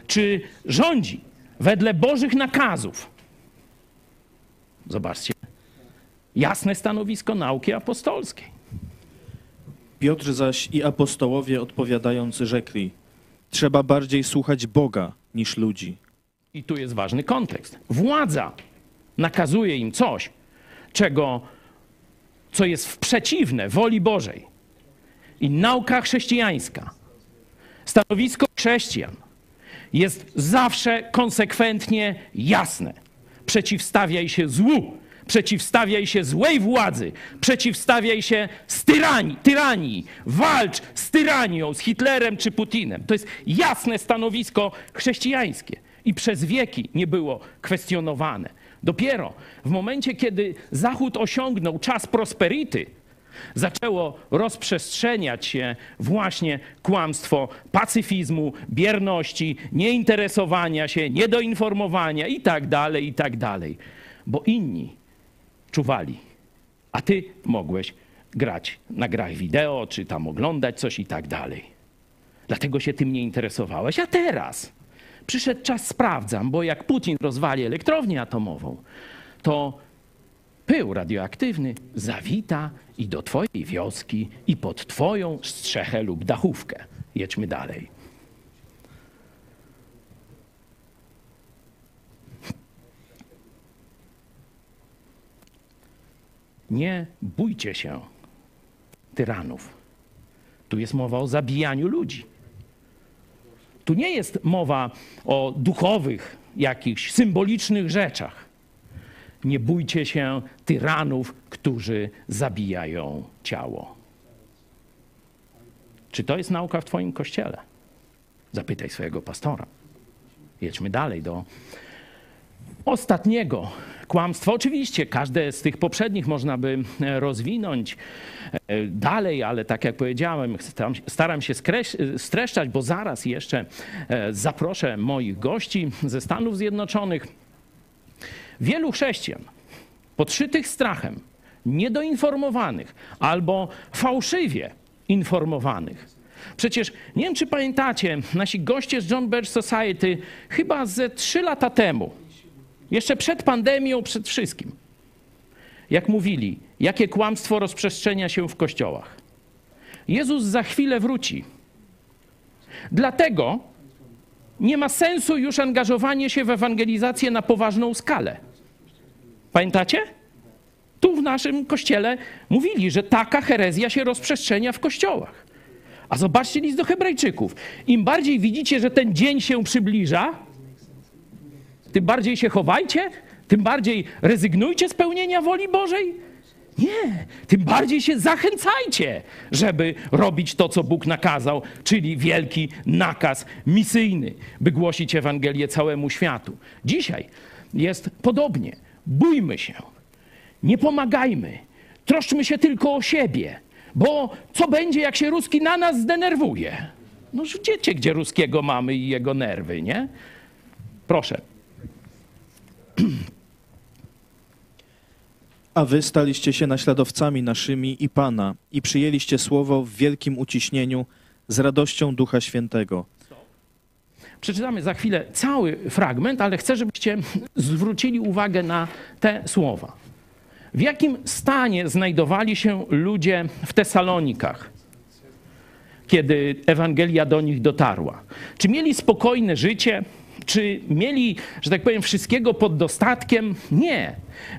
Czy rządzi wedle Bożych nakazów? Zobaczcie. Jasne stanowisko nauki apostolskiej. Piotr zaś i apostołowie odpowiadając rzekli: Trzeba bardziej słuchać Boga niż ludzi. I tu jest ważny kontekst. Władza nakazuje im coś, czego, co jest w przeciwne woli Bożej. I nauka chrześcijańska, stanowisko chrześcijan jest zawsze konsekwentnie jasne. Przeciwstawiaj się złu, przeciwstawiaj się złej władzy, przeciwstawiaj się z tyranii, tyranii, walcz z tyranią, z Hitlerem czy Putinem. To jest jasne stanowisko chrześcijańskie i przez wieki nie było kwestionowane. Dopiero w momencie, kiedy Zachód osiągnął czas prosperity, zaczęło rozprzestrzeniać się właśnie kłamstwo pacyfizmu, bierności, nieinteresowania się, niedoinformowania i tak dalej, i tak dalej. Bo inni czuwali, a ty mogłeś grać na grach wideo, czy tam oglądać coś i tak dalej. Dlatego się tym nie interesowałeś. A teraz przyszedł czas, sprawdzam, bo jak Putin rozwali elektrownię atomową, to pył radioaktywny zawita i do twojej wioski, i pod twoją strzechę lub dachówkę. Jedźmy dalej. Nie bójcie się tyranów. Tu jest mowa o zabijaniu ludzi. Tu nie jest mowa o duchowych, jakichś symbolicznych rzeczach. Nie bójcie się tyranów, którzy zabijają ciało. Czy to jest nauka w Twoim kościele? Zapytaj swojego pastora. Jedźmy dalej do ostatniego kłamstwa. Oczywiście każde z tych poprzednich można by e, rozwinąć e, dalej, ale tak jak powiedziałem, staram się streszczać, bo zaraz jeszcze e, zaproszę moich gości ze Stanów Zjednoczonych. Wielu chrześcijan podszytych strachem, niedoinformowanych albo fałszywie informowanych. Przecież nie wiem, czy pamiętacie, nasi goście z John Birch Society chyba ze trzy lata temu, jeszcze przed pandemią, przed wszystkim, jak mówili, jakie kłamstwo rozprzestrzenia się w kościołach. Jezus za chwilę wróci. Dlatego nie ma sensu już angażowanie się w ewangelizację na poważną skalę. Pamiętacie? Tu w naszym kościele mówili, że taka herezja się rozprzestrzenia w kościołach. A zobaczcie list do Hebrajczyków. Im bardziej widzicie, że ten dzień się przybliża, tym bardziej się chowajcie, tym bardziej rezygnujcie z pełnienia woli Bożej. Nie, tym bardziej się zachęcajcie, żeby robić to, co Bóg nakazał, czyli wielki nakaz misyjny, by głosić Ewangelię całemu światu. Dzisiaj jest podobnie. Bójmy się, nie pomagajmy, troszczmy się tylko o siebie, bo co będzie, jak się Ruski na nas zdenerwuje? No wiecie, gdzie Ruskiego mamy i jego nerwy, nie? Proszę. A wy staliście się naśladowcami naszymi i Pana i przyjęliście słowo w wielkim uciśnieniu z radością Ducha Świętego. Przeczytamy za chwilę cały fragment, ale chcę, żebyście zwrócili uwagę na te słowa. W jakim stanie znajdowali się ludzie w Tesalonikach, kiedy Ewangelia do nich dotarła? Czy mieli spokojne życie? Czy mieli, że tak powiem, wszystkiego pod dostatkiem? Nie.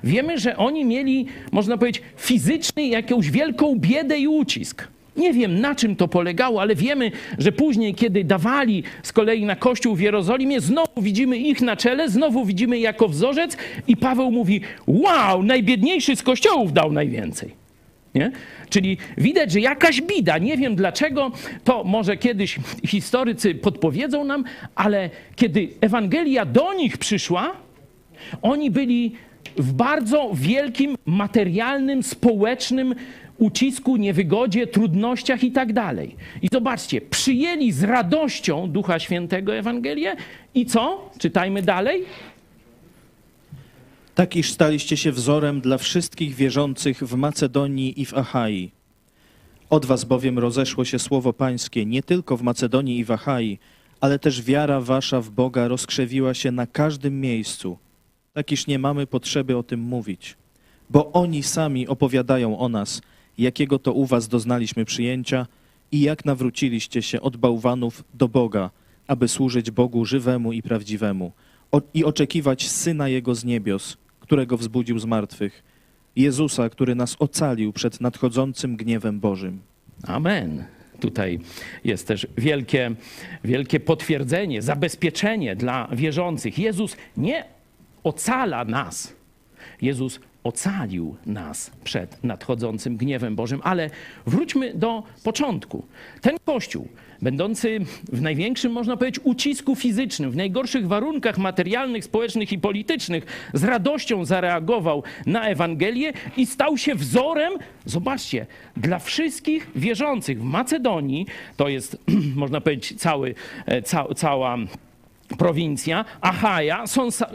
Wiemy, że oni mieli, można powiedzieć, fizyczny jakąś wielką biedę i ucisk. Nie wiem, na czym to polegało, ale wiemy, że później, kiedy dawali z kolei na kościół w Jerozolimie, znowu widzimy ich na czele, znowu widzimy jako wzorzec i Paweł mówi: Wow, najbiedniejszy z kościołów dał najwięcej. Nie? Czyli widać, że jakaś bida, nie wiem dlaczego, to może kiedyś historycy podpowiedzą nam, ale kiedy Ewangelia do nich przyszła, oni byli w bardzo wielkim materialnym, społecznym ucisku, niewygodzie, trudnościach i tak dalej. I zobaczcie, przyjęli z radością Ducha Świętego Ewangelię i co? Czytajmy dalej. Tak iż staliście się wzorem dla wszystkich wierzących w Macedonii i w Achai. Od was bowiem rozeszło się słowo pańskie nie tylko w Macedonii i w Achai, ale też wiara wasza w Boga rozkrzewiła się na każdym miejscu. Tak iż nie mamy potrzeby o tym mówić, bo oni sami opowiadają o nas – jakiego to u was doznaliśmy przyjęcia i jak nawróciliście się od bałwanów do Boga, aby służyć Bogu żywemu i prawdziwemu i oczekiwać Syna Jego z niebios, którego wzbudził z martwych, Jezusa, który nas ocalił przed nadchodzącym gniewem Bożym. Amen. Tutaj jest też wielkie, wielkie potwierdzenie, zabezpieczenie dla wierzących. Jezus nie ocala nas. Jezus ocalił nas przed nadchodzącym gniewem Bożym, ale wróćmy do początku. Ten Kościół, będący w największym, można powiedzieć, ucisku fizycznym, w najgorszych warunkach materialnych, społecznych i politycznych, z radością zareagował na Ewangelię i stał się wzorem, zobaczcie, dla wszystkich wierzących w Macedonii, to jest, można powiedzieć, cały, e, ca, cała prowincja, Achaja,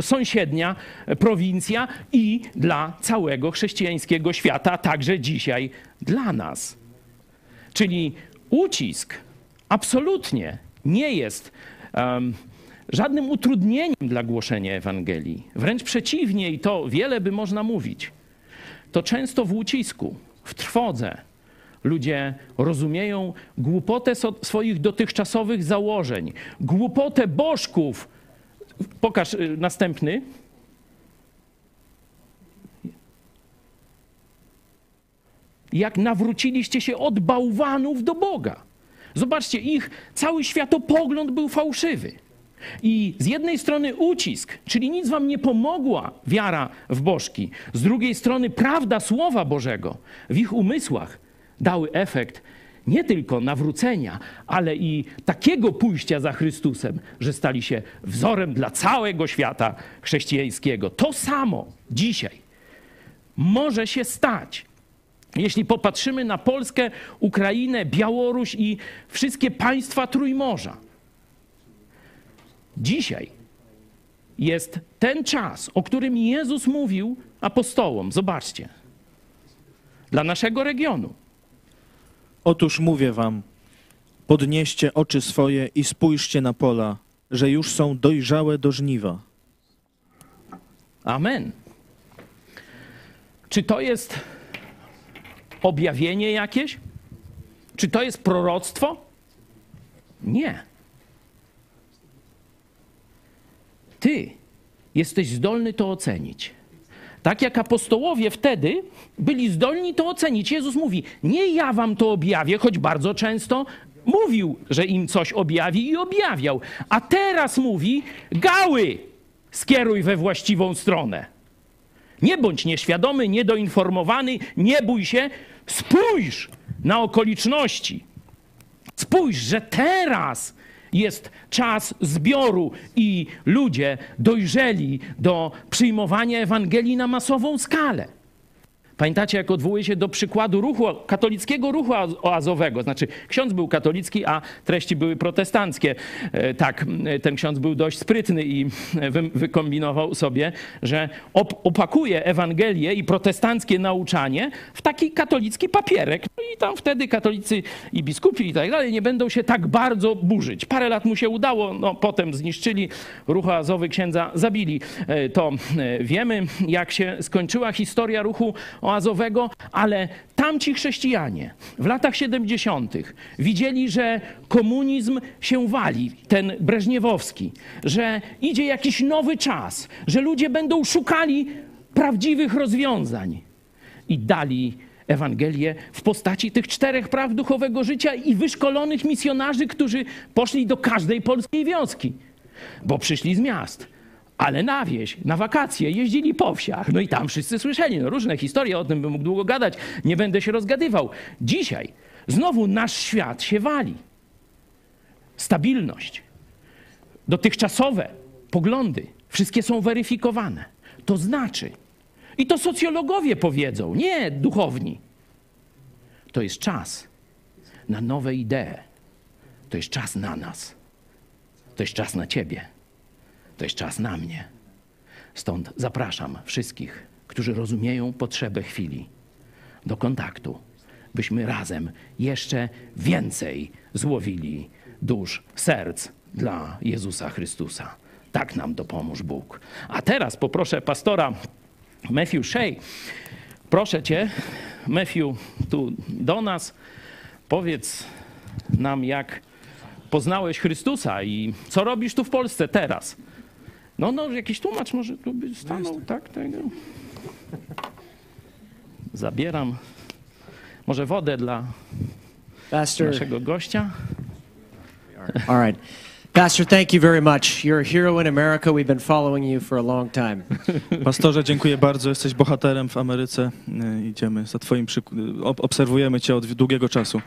sąsiednia prowincja i dla całego chrześcijańskiego świata, także dzisiaj dla nas. Czyli ucisk absolutnie nie jest um, żadnym utrudnieniem dla głoszenia Ewangelii. Wręcz przeciwnie, i to wiele by można mówić. To często w ucisku, w trwodze, Ludzie rozumieją głupotę swoich dotychczasowych założeń, głupotę bożków. Pokaż y, następny. Jak nawróciliście się od bałwanów do Boga. Zobaczcie, ich cały światopogląd był fałszywy. I z jednej strony ucisk, czyli nic wam nie pomogła wiara w bożki. Z drugiej strony prawda Słowa Bożego w ich umysłach dały efekt nie tylko nawrócenia, ale i takiego pójścia za Chrystusem, że stali się wzorem dla całego świata chrześcijańskiego. To samo dzisiaj może się stać. Jeśli popatrzymy na Polskę, Ukrainę, Białoruś i wszystkie państwa Trójmorza. Dzisiaj jest ten czas, o którym Jezus mówił apostołom. Zobaczcie. Dla naszego regionu Otóż mówię wam, podnieście oczy swoje i spójrzcie na pola, że już są dojrzałe do żniwa. Amen. Czy to jest objawienie jakieś? Czy to jest proroctwo? Nie. Ty jesteś zdolny to ocenić. Tak jak apostołowie wtedy byli zdolni to ocenić. Jezus mówi: Nie ja wam to objawię, choć bardzo często mówił, że im coś objawi i objawiał. A teraz mówi: Gały, skieruj we właściwą stronę. Nie bądź nieświadomy, niedoinformowany, nie bój się, spójrz na okoliczności. Spójrz, że teraz jest czas zbioru i ludzie dojrzeli do przyjmowania Ewangelii na masową skalę. Pamiętacie, jak odwołuje się do przykładu ruchu, katolickiego ruchu oazowego. Znaczy, ksiądz był katolicki, a treści były protestanckie. E, tak, ten ksiądz był dość sprytny i wykombinował sobie, że opakuje Ewangelię i protestanckie nauczanie w taki katolicki papierek. No i tam wtedy katolicy i biskupi i tak dalej nie będą się tak bardzo burzyć. Parę lat mu się udało, no potem zniszczyli ruch oazowy, księdza zabili. E, to e, wiemy, jak się skończyła historia ruchu oazowego, ale tamci chrześcijanie w latach 70. widzieli, że komunizm się wali, ten breżniewowski, że idzie jakiś nowy czas, że ludzie będą szukali prawdziwych rozwiązań i dali Ewangelię w postaci tych czterech praw duchowego życia i wyszkolonych misjonarzy, którzy poszli do każdej polskiej wioski, bo przyszli z miast ale na wieś, na wakacje jeździli po wsiach. No i tam wszyscy słyszeli no, różne historie, o tym bym mógł długo gadać, nie będę się rozgadywał. Dzisiaj znowu nasz świat się wali. Stabilność, dotychczasowe poglądy, wszystkie są weryfikowane. To znaczy, i to socjologowie powiedzą, nie duchowni, to jest czas na nowe idee. To jest czas na nas. To jest czas na ciebie to jest czas na mnie. Stąd zapraszam wszystkich, którzy rozumieją potrzebę chwili, do kontaktu, byśmy razem jeszcze więcej złowili dusz, serc dla Jezusa Chrystusa. Tak nam dopomóż Bóg. A teraz poproszę pastora Matthew Shea. Proszę cię, Matthew, tu do nas. Powiedz nam, jak poznałeś Chrystusa i co robisz tu w Polsce teraz. No, no, jakiś tłumacz może tu by stanął, tak, tego. Zabieram może wodę dla Pastor. naszego gościa. All right. Pastor, thank you very much. You're a hero in America. We've been following you for a long time. Pastorze, dziękuję bardzo. Jesteś bohaterem w Ameryce. E, Idziemy za twoim przyk- ob- obserwujemy cię od długiego czasu.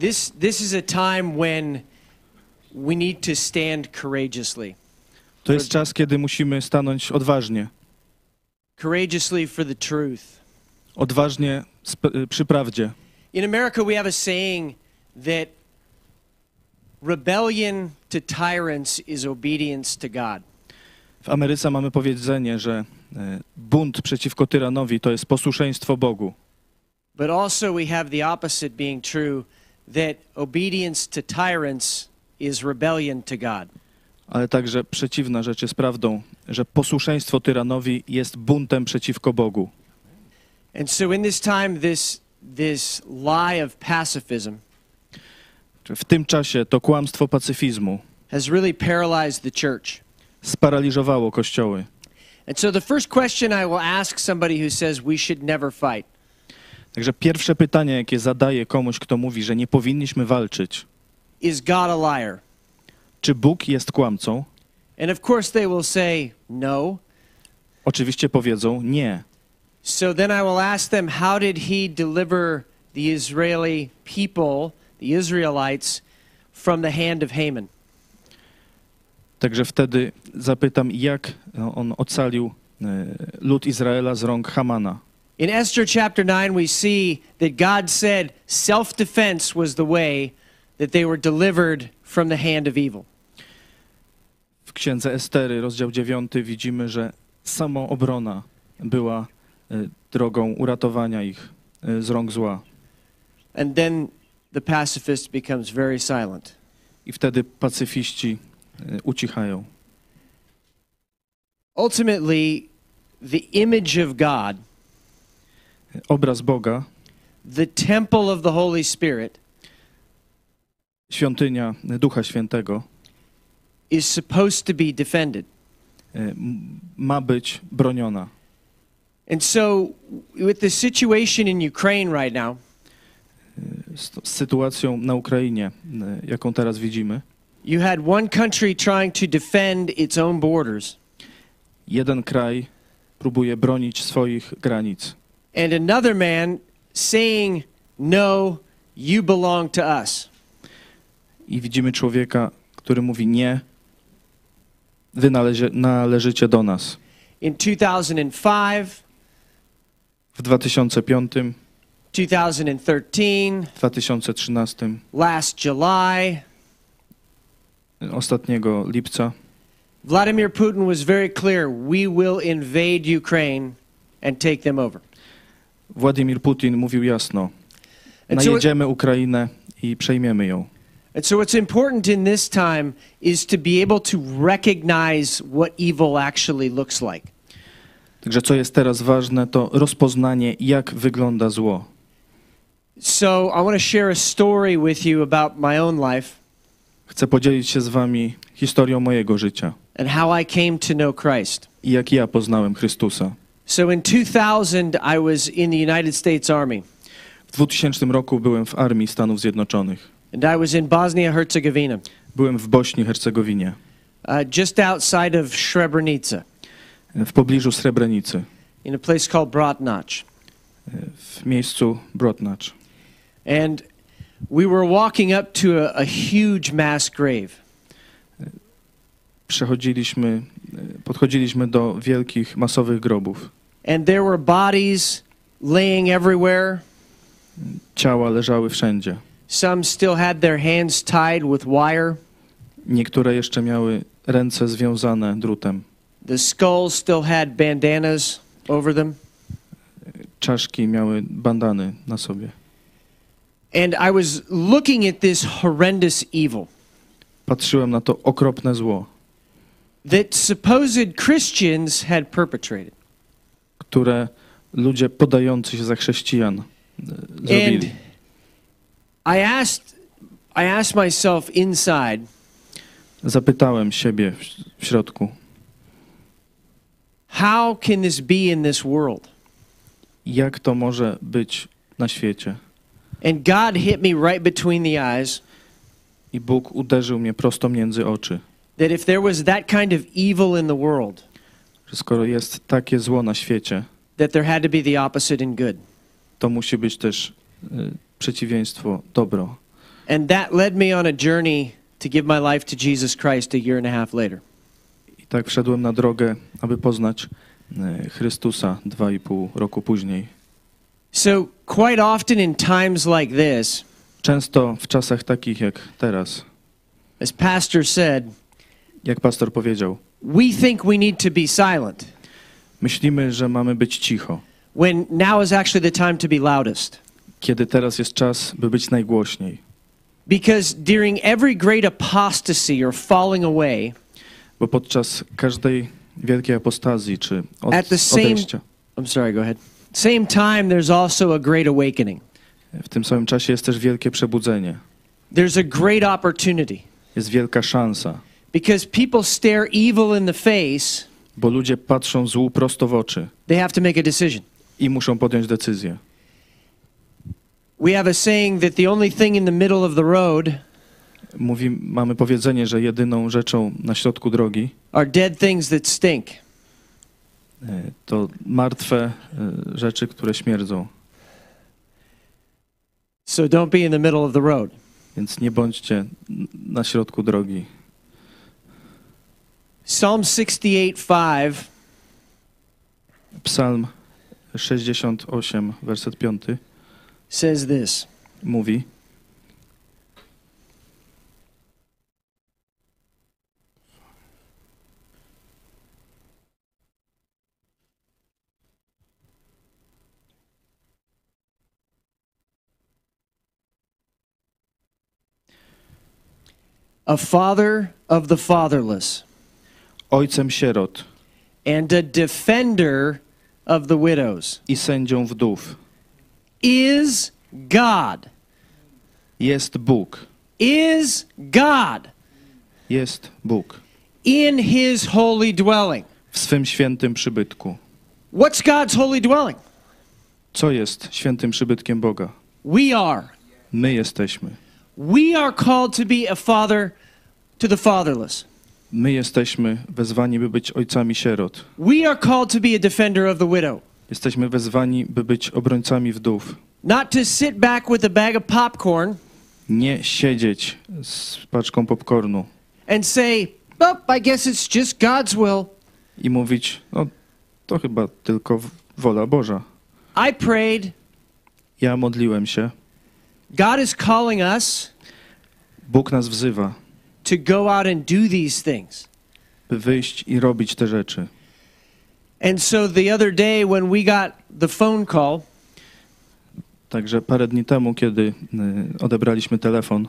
This, this is a time when we need to stand courageously. To jest czas, kiedy musimy stanąć odważnie. Courageously for the truth. Odważnie sp- przy prawdzie. In America, we have a saying that rebellion to tyrants is obedience to God. W Ameryce mamy powiedzenie, że e, bunt przeciwko tyranowi to jest posłuszeństwo Bogu. But also, we have the opposite being true that obedience to tyrants is rebellion to God. Ale także przeciwna rzecz jest prawdą, że posłuszeństwo tyranowi jest buntem przeciwko Bogu. And so, in this time, this, this lie of pacifism W tym czasie to kłamstwo pacyfizmu has really paralyzed the church. sparaliżowało kościoły. And so, the first question I will ask somebody who says we should never fight Także pierwsze pytanie, jakie zadaję komuś, kto mówi, że nie powinniśmy walczyć, is God a liar? Czy Bóg jest kłamcą? And of course, they will say no. Oczywiście powiedzą nie. So then I will ask them, how did he deliver the Israeli people, the Israelites, from the hand of Haman? Także wtedy zapytam, jak on ocalił e, lud Izraela z rąk Hamana. In Esther chapter 9, we see that God said self defense was the way that they were delivered from the hand of evil. W księdze Estery, rozdział 9, widzimy, że samoobrona była e, drogą uratowania ich e, z rąk zła. And then the pacifist becomes very silent. I wtedy pacyfiści e, ucichają. Ultimately, the image of God, Obraz Boga, the temple of the Holy Spirit, świątynia Ducha Świętego, is supposed to be defended. e, ma być broniona. And so, with the situation in Ukraine right now, Z, z sytuacją na Ukrainie, e, jaką teraz widzimy, you had one country trying to defend its own borders, jeden kraj próbuje bronić swoich granic, and another man saying, No, you belong to us. i widzimy człowieka, który mówi nie, wy nalezie, należycie do nas. In 2005, W 2005, 2013, 2013, last July, ostatniego lipca, Vladimir Putin was very clear we will invade Ukraine and take them over. Władimir Putin mówił jasno: najedziemy Ukrainę i przejmiemy ją. And so, what's important in this time is to be able to recognize what evil actually looks like. Także co jest teraz ważne, to rozpoznanie, jak wygląda zło. So, I want to share a story with you about my own life Chcę podzielić się z wami historią mojego życia and how I came to know Christ. i jak ja poznałem Chrystusa. So, in 2000, I was in the United States Army, W 2000 roku byłem w Armii Stanów Zjednoczonych. And I was in Bosnia Herzegovina, Byłem w Bośni Hercegowinie, uh, just outside of Srebrenica, w pobliżu Srebrenicy, in a place called Bratnach. w miejscu Brodnacz. And we were walking up to a, a huge mass grave. Przechodziliśmy, e, podchodziliśmy do wielkich, masowych grobów. And there were bodies laying everywhere. Ciała leżały wszędzie. Some still had their hands tied with wire. Niektóre jeszcze miały ręce związane drutem. The skulls still had bandanas over them. Czaszki miały bandany na sobie. And I was looking at this horrendous evil Patrzyłem na to okropne zło, that supposed Christians had perpetrated. które ludzie podający się za chrześcijan e, And zrobili. I asked I asked myself inside, Zapytałem siebie w, środku, how can this be in this world? jak to może być na świecie? And God hit me right between the eyes I Bóg uderzył mnie prosto między oczy, that if there was that kind of evil in the world, że skoro jest takie zło na świecie, that there had to be the opposite in good. to musi być też y, przeciwieństwo dobro. And that led me on a journey to give my life to Jesus Christ a year and a half later. I tak wszedłem na drogę, aby poznać y, Chrystusa dwa i pół roku później. So, quite often in times like this, Często w czasach takich jak teraz, as Pastor said, jak pastor powiedział, we think we need to be silent myślimy, że mamy być cicho, when now is actually the time to be loudest. Kiedy teraz jest czas, by być najgłośniej. Because during every great apostasy or falling away, Bo podczas każdej wielkiej apostazji czy od, At the same- odejścia, I'm sorry, go ahead. Same time, there's also a great awakening. w tym samym czasie jest też wielkie przebudzenie. There's a great opportunity Jest wielka szansa, because people stare evil in the face, bo ludzie patrzą złu prosto w oczy they have to make a decision. i muszą podjąć decyzję. We have a saying that the only thing in the middle of the road Mówi, mamy powiedzenie, że jedyną rzeczą na środku drogi are dead things that stink. e, to martwe e, rzeczy, które śmierdzą. So don't be in the middle of the road. Więc nie bądźcie na środku drogi. Psalm 68 5 Psalm 68, werset 5 says this mówi: A father of the fatherless. Ojcem sierot. And a defender of the widows. I sędzią wdów is God. jest Bóg. Is God Jest Bóg in his holy dwelling. w swym świętym przybytku. What's God's holy dwelling? Co jest świętym przybytkiem Boga? We are. My jesteśmy. We are called to be a father to the fatherless. My jesteśmy wezwani, by być ojcami sierot. We are called to be a defender of the widow. Jesteśmy wezwani, by być obrońcami wdów. Not to sit back with a bag of popcorn Nie siedzieć z paczką popcornu and say, oh, I guess it's just God's will. i mówić, no to chyba tylko wola Boża. I prayed. Ja modliłem się. God is calling us Bóg nas wzywa, to go out and do these things. by wyjść i robić te rzeczy. And so the other day when we got the phone call Także parę dni temu, kiedy y, odebraliśmy telefon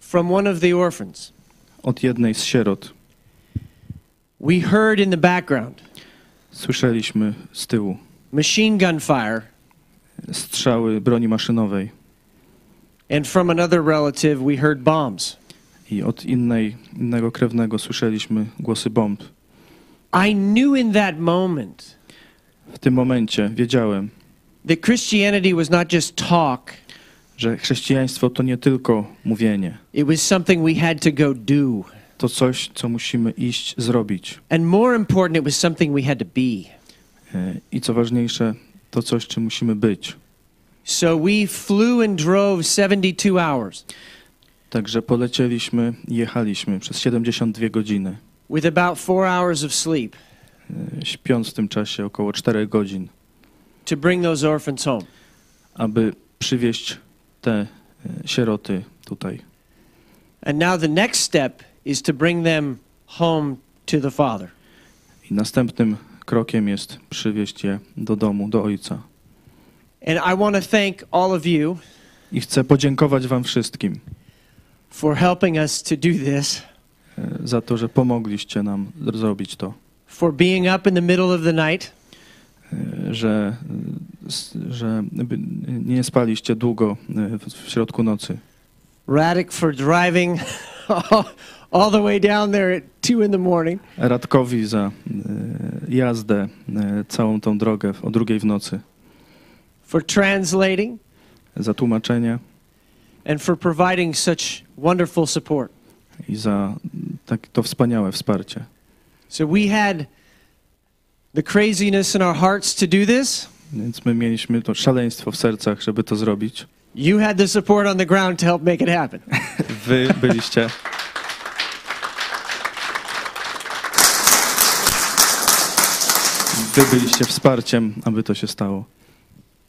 from one of the orphans, od jednej z sierot, we heard in the background słyszeliśmy z tyłu machine gun fire, strzały broni maszynowej and from another relative, we heard bombs. i od innej, innego krewnego słyszeliśmy głosy bomb. I knew in that moment W tym momencie wiedziałem, that Christianity was not just talk, że chrześcijaństwo to nie tylko mówienie. it was something we had to go do. To coś, co musimy iść zrobić. And more important, it was something we had to be. E, I co ważniejsze, to coś, czym musimy być. So we flew and drove 72 hours Także polecieliśmy jechaliśmy przez 72 godziny, with about four hours of sleep śpiąc w tym czasie około 4 godzin, to bring those orphans home. aby przywieźć te e, sieroty tutaj. And now the next step is to bring them home to the Father. I następnym krokiem jest przywieźć je do domu, do ojca. And I want to thank all of you I chcę podziękować Wam wszystkim for helping us to do this, za to, że pomogliście nam zrobić to. for being up in the middle of the night, E, Że, e, że nie spaliście długo e, w- środku nocy. Radek for driving all the way down there at 2 in the morning, Radkowi za e, jazdę e, całą tą drogę o drugiej w nocy. for translating, za tłumaczenie and for providing such wonderful support. I za tak, to wspaniałe wsparcie. So we had the craziness in our hearts to do this. Więc my mieliśmy to szaleństwo w sercach, żeby to zrobić. You had the support on the ground to help make it happen. Wy byliście. Wy byliście wsparciem, aby to się stało.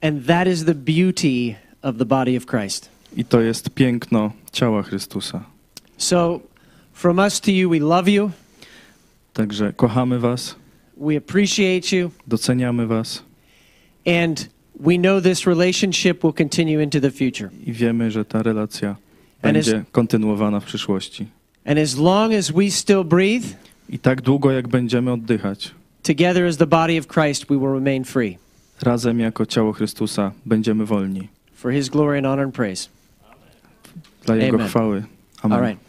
And that is the beauty of the body of Christ. I to jest piękno ciała Chrystusa. So, from us to you, we love you, Także kochamy Was, we appreciate you, doceniamy Was and we know this relationship will continue into the future. i wiemy, że ta relacja And będzie kontynuowana w przyszłości. And as long as we still breathe, I tak długo, jak będziemy oddychać, together as the body of Christ, we will remain free razem jako ciało Chrystusa będziemy wolni. for his glory and honor and praise. Dla Jego Amen. chwały. Amen. All right.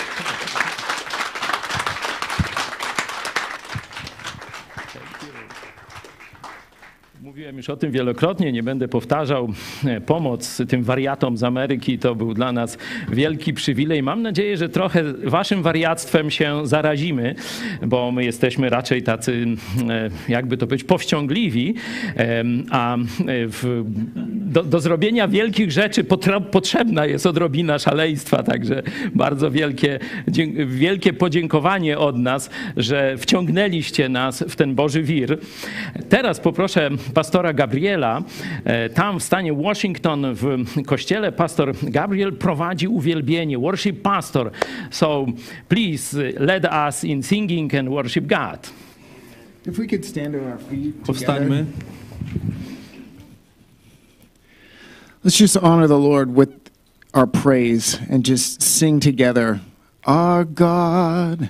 Mówiłem już o tym wielokrotnie, nie będę powtarzał. E, Pomoc tym wariatom z Ameryki to był dla nas wielki przywilej. Mam nadzieję, że trochę waszym wariactwem się zarazimy, bo my jesteśmy raczej tacy, e, jakby to być, powściągliwi, a e, w, do, do zrobienia wielkich rzeczy potrzebna jest odrobina szaleństwa, także bardzo wielkie, wielkie podziękowanie od nas, że wciągnęliście nas w ten Boży wir. Teraz poproszę pastora Gabriela. E, Tam w stanie Washington w kościele pastor Gabriel prowadzi uwielbienie, worship pastor. So please lead us in singing and worship God. If we could stand on our feet Powstańmy. Let's just honor the Lord with our praise and just sing together. Our God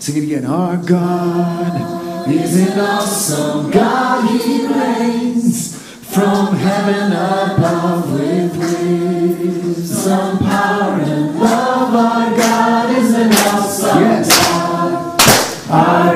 Sing it again. Our God is an awesome God. He reigns from heaven above with wisdom, power, and love. Our God is an awesome yes. Our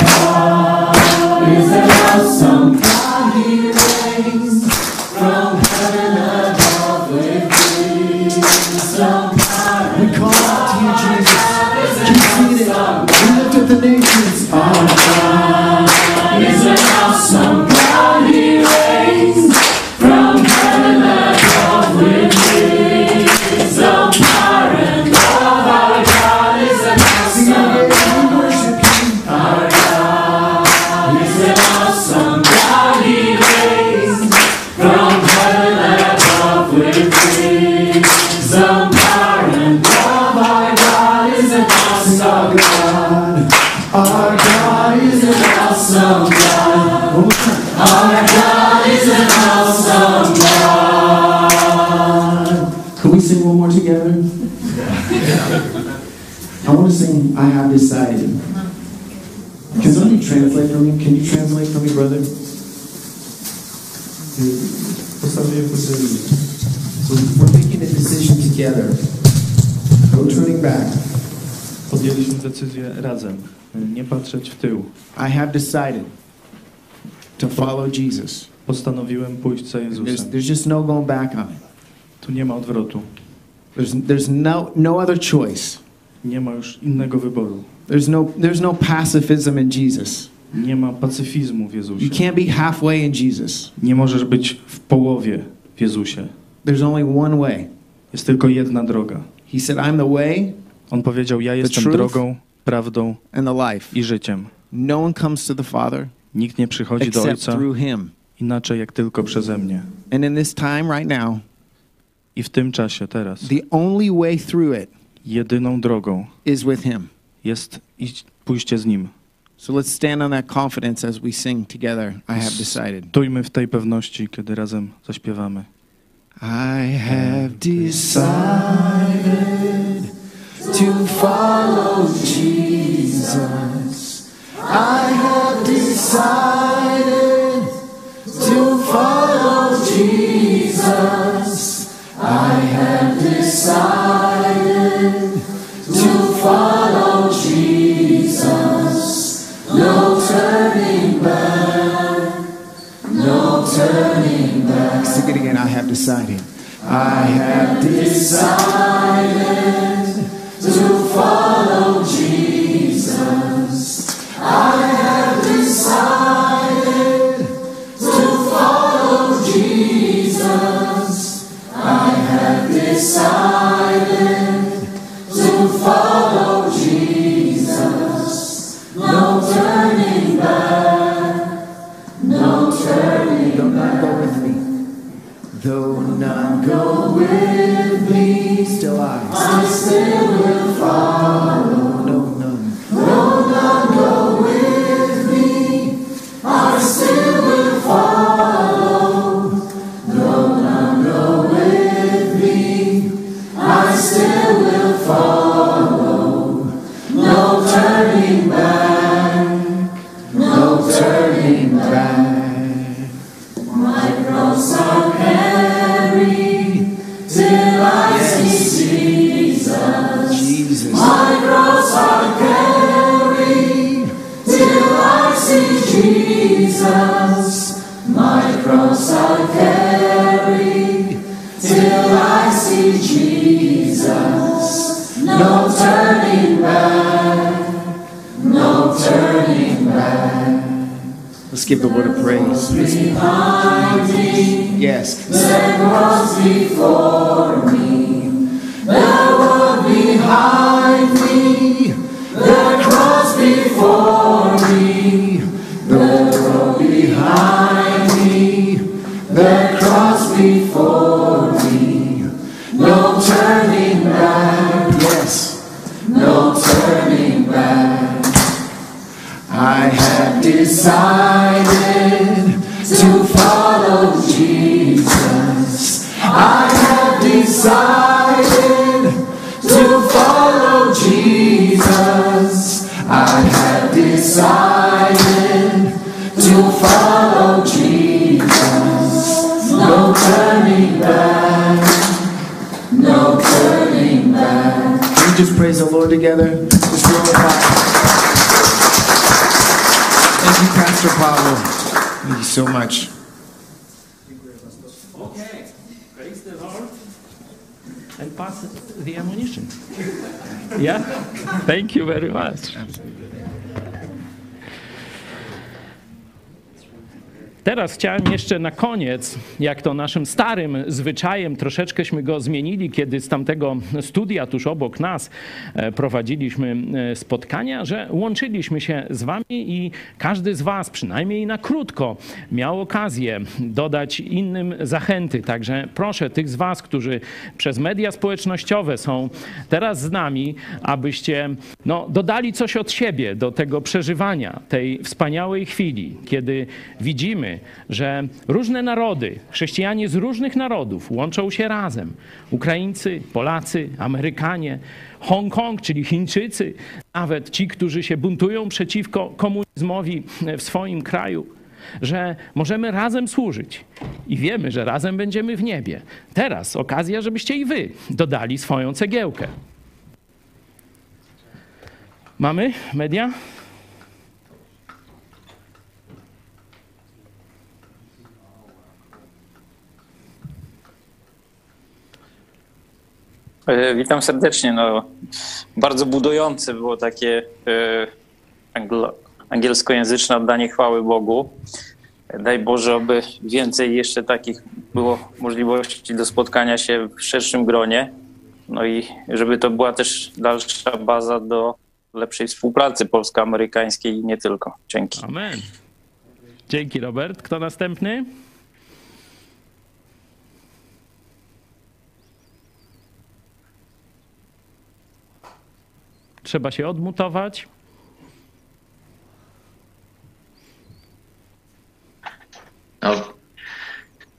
I want to sing I Have Decided. Uh-huh. Can somebody translate for me? Can you translate for me, brother? So we're making a decision together. No turning back. Podjęliśmy decyzję razem. Nie patrzeć w tył. I have decided to follow Jesus. Postanowiłem pójść za There's, there's just no going back on it. Tu nie ma odwrotu. There's, there's no, no other choice. Nie ma już innego wyboru. There's no, there's no pacifism in Jesus. Nie ma pacyfizmu w You Jezusie. can't be halfway in Jesus. Nie możesz być w połowie w Jezusie. There's only one way. Jest tylko jedna droga. He said, I'm the way On powiedział: Ja jestem truth drogą, prawdą and the life. i życiem. No one comes to the Father Nikt nie przychodzi do except Ojca through Him. inaczej jak tylko przeze mnie. And in this time right now, I w tym czasie, teraz, the only way through it jedyną drogą is with Him. jest iść, pójście z Nim. So let's stand on that confidence as we sing together. I have decided. Stójmy w tej pewności, kiedy razem zaśpiewamy. I have decided to follow Jesus. I have decided follow Jesus. No turning back. No turning back. Sing it again. I have decided. I have decided to follow Let's give the Lord a praise. Behind me, yes. There was before me. There was behind to follow Jesus. I have decided to follow Jesus. I have decided to follow Jesus. No turning back. No turning back. Can we just praise the Lord together? Just glorify. Thank you, Pastor Pablo. Thank you so much. Okay, praise the Lord. And pass the ammunition. Yeah, thank you very much. Teraz chciałem jeszcze na koniec, jak to naszym starym zwyczajem, troszeczkęśmy go zmienili, kiedy z tamtego studia tuż obok nas e, prowadziliśmy e, spotkania, że łączyliśmy się z wami i każdy z was, przynajmniej na krótko, miał okazję dodać innym zachęty. Także proszę tych z was, którzy przez media społecznościowe są teraz z nami, abyście no, dodali coś od siebie do tego przeżywania, tej wspaniałej chwili, kiedy widzimy, że różne narody, chrześcijanie z różnych narodów łączą się razem. Ukraińcy, Polacy, Amerykanie, Hongkong, czyli Chińczycy, nawet ci, którzy się buntują przeciwko komunizmowi w swoim kraju że możemy razem służyć i wiemy, że razem będziemy w niebie. Teraz okazja, żebyście i wy dodali swoją cegiełkę. Mamy media? Witam serdecznie. No, bardzo budujące było takie e, anglo, angielskojęzyczne oddanie chwały Bogu. Daj Boże, aby więcej jeszcze takich było możliwości do spotkania się w szerszym gronie. No i żeby to była też dalsza baza do lepszej współpracy polsko-amerykańskiej i nie tylko. Dzięki. Amen. Dzięki, Robert. Kto następny? Trzeba się odmutować. No,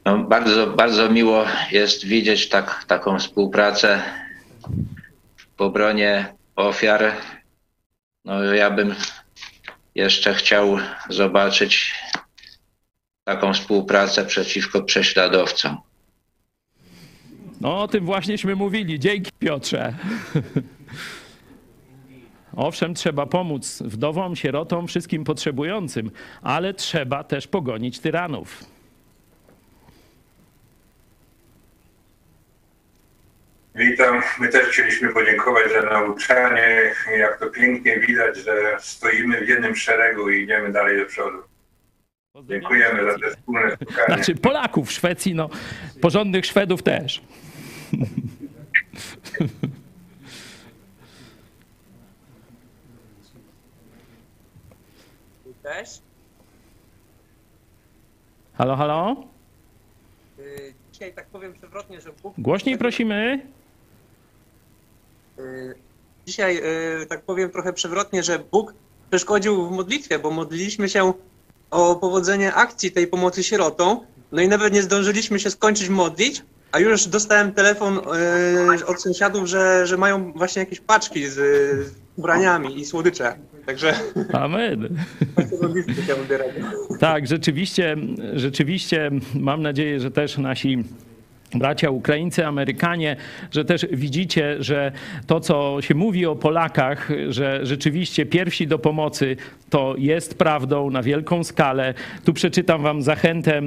No, bardzo, bardzo miło jest widzieć tak, taką współpracę w obronie ofiar. No, ja bym jeszcze chciał zobaczyć taką współpracę przeciwko prześladowcom. No o tym właśnieśmy mówili. Dzięki Piotrze. Owszem, trzeba pomóc wdowom, sierotom, wszystkim potrzebującym, ale trzeba też pogonić tyranów. Witam. My też chcieliśmy podziękować za nauczanie. Jak to pięknie widać, że stoimy w jednym szeregu i idziemy dalej do przodu. Dziękujemy za te wspólne spotkanie. Znaczy Polaków w Szwecji, no porządnych Szwedów też. Cześć. Halo, halo? Y, Dzisiaj tak powiem przewrotnie, że Bóg. Głośniej prosimy. Y, Dzisiaj y, tak powiem trochę przewrotnie, że Bóg przeszkodził w modlitwie, bo modliliśmy się o powodzenie akcji tej pomocy sierotom. No i nawet nie zdążyliśmy się skończyć modlić, a już dostałem telefon od sąsiadów, że, że mają właśnie jakieś paczki z, z ubraniami i słodycze. Także Amen. ubierają. Tak, rzeczywiście, rzeczywiście mam nadzieję, że też nasi bracia Ukraińcy, Amerykanie, że też widzicie, że to, co się mówi o Polakach, że rzeczywiście pierwsi do pomocy, to jest prawdą na wielką skalę. Tu przeczytam wam zachętę,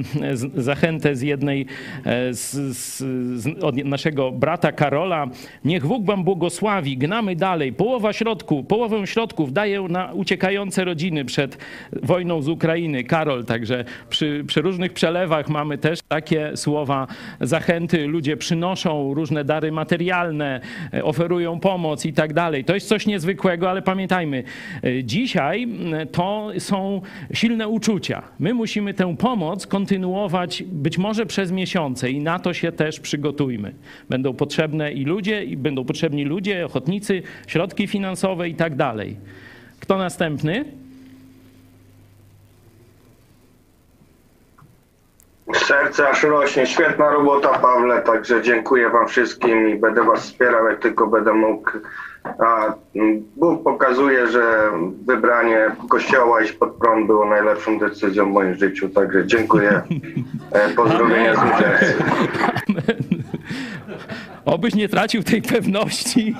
zachętę z jednej, e, z, z, z, od naszego brata Karola. Niech Bóg wam błogosławi, gnamy dalej. Połowa środków, połowę środków daję na uciekające rodziny przed wojną z Ukrainy. Karol, także przy, przy różnych przelewach mamy też takie słowa zachęty. Ludzie przynoszą różne dary materialne, e, oferują pomoc i tak dalej. To jest coś niezwykłego, ale pamiętajmy, e, dzisiaj m, to są silne uczucia. My musimy tę pomoc kontynuować być może przez miesiące i na to się też przygotujmy. Będą potrzebne i ludzie, i będą potrzebni ludzie, ochotnicy, środki finansowe i tak dalej. Kto następny? Serce aż rośnie. Świetna robota, Pawle, także dziękuję Wam wszystkim i będę Was wspierał, jak tylko będę mógł. A mm, Bóg pokazuje, że wybranie kościoła iść pod prąd było najlepszą decyzją w moim życiu, także dziękuję. E, Pozdrowienia z Nigerii. Obyś nie tracił tej pewności.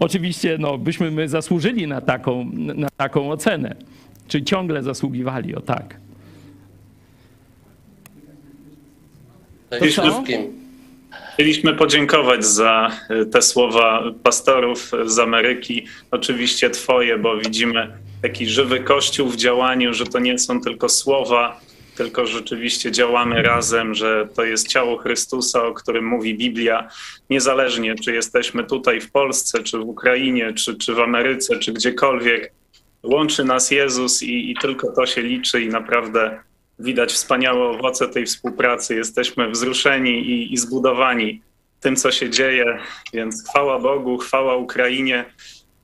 Oczywiście, no, byśmy my zasłużyli na taką, na taką ocenę. Czy ciągle zasługiwali, o tak. Co? wszystkim. Chcieliśmy podziękować za e, te słowa pastorów z Ameryki, oczywiście Twoje, bo widzimy taki żywy kościół w działaniu, że to nie są tylko słowa, tylko rzeczywiście działamy razem, że to jest ciało Chrystusa, o którym mówi Biblia, niezależnie czy jesteśmy tutaj w Polsce, czy w Ukrainie, czy, czy w Ameryce, czy gdziekolwiek. Łączy nas Jezus i, i tylko to się liczy i naprawdę widać wspaniałe owoce tej współpracy. Jesteśmy wzruszeni i, i zbudowani tym, co się dzieje, więc chwała Bogu, chwała Ukrainie,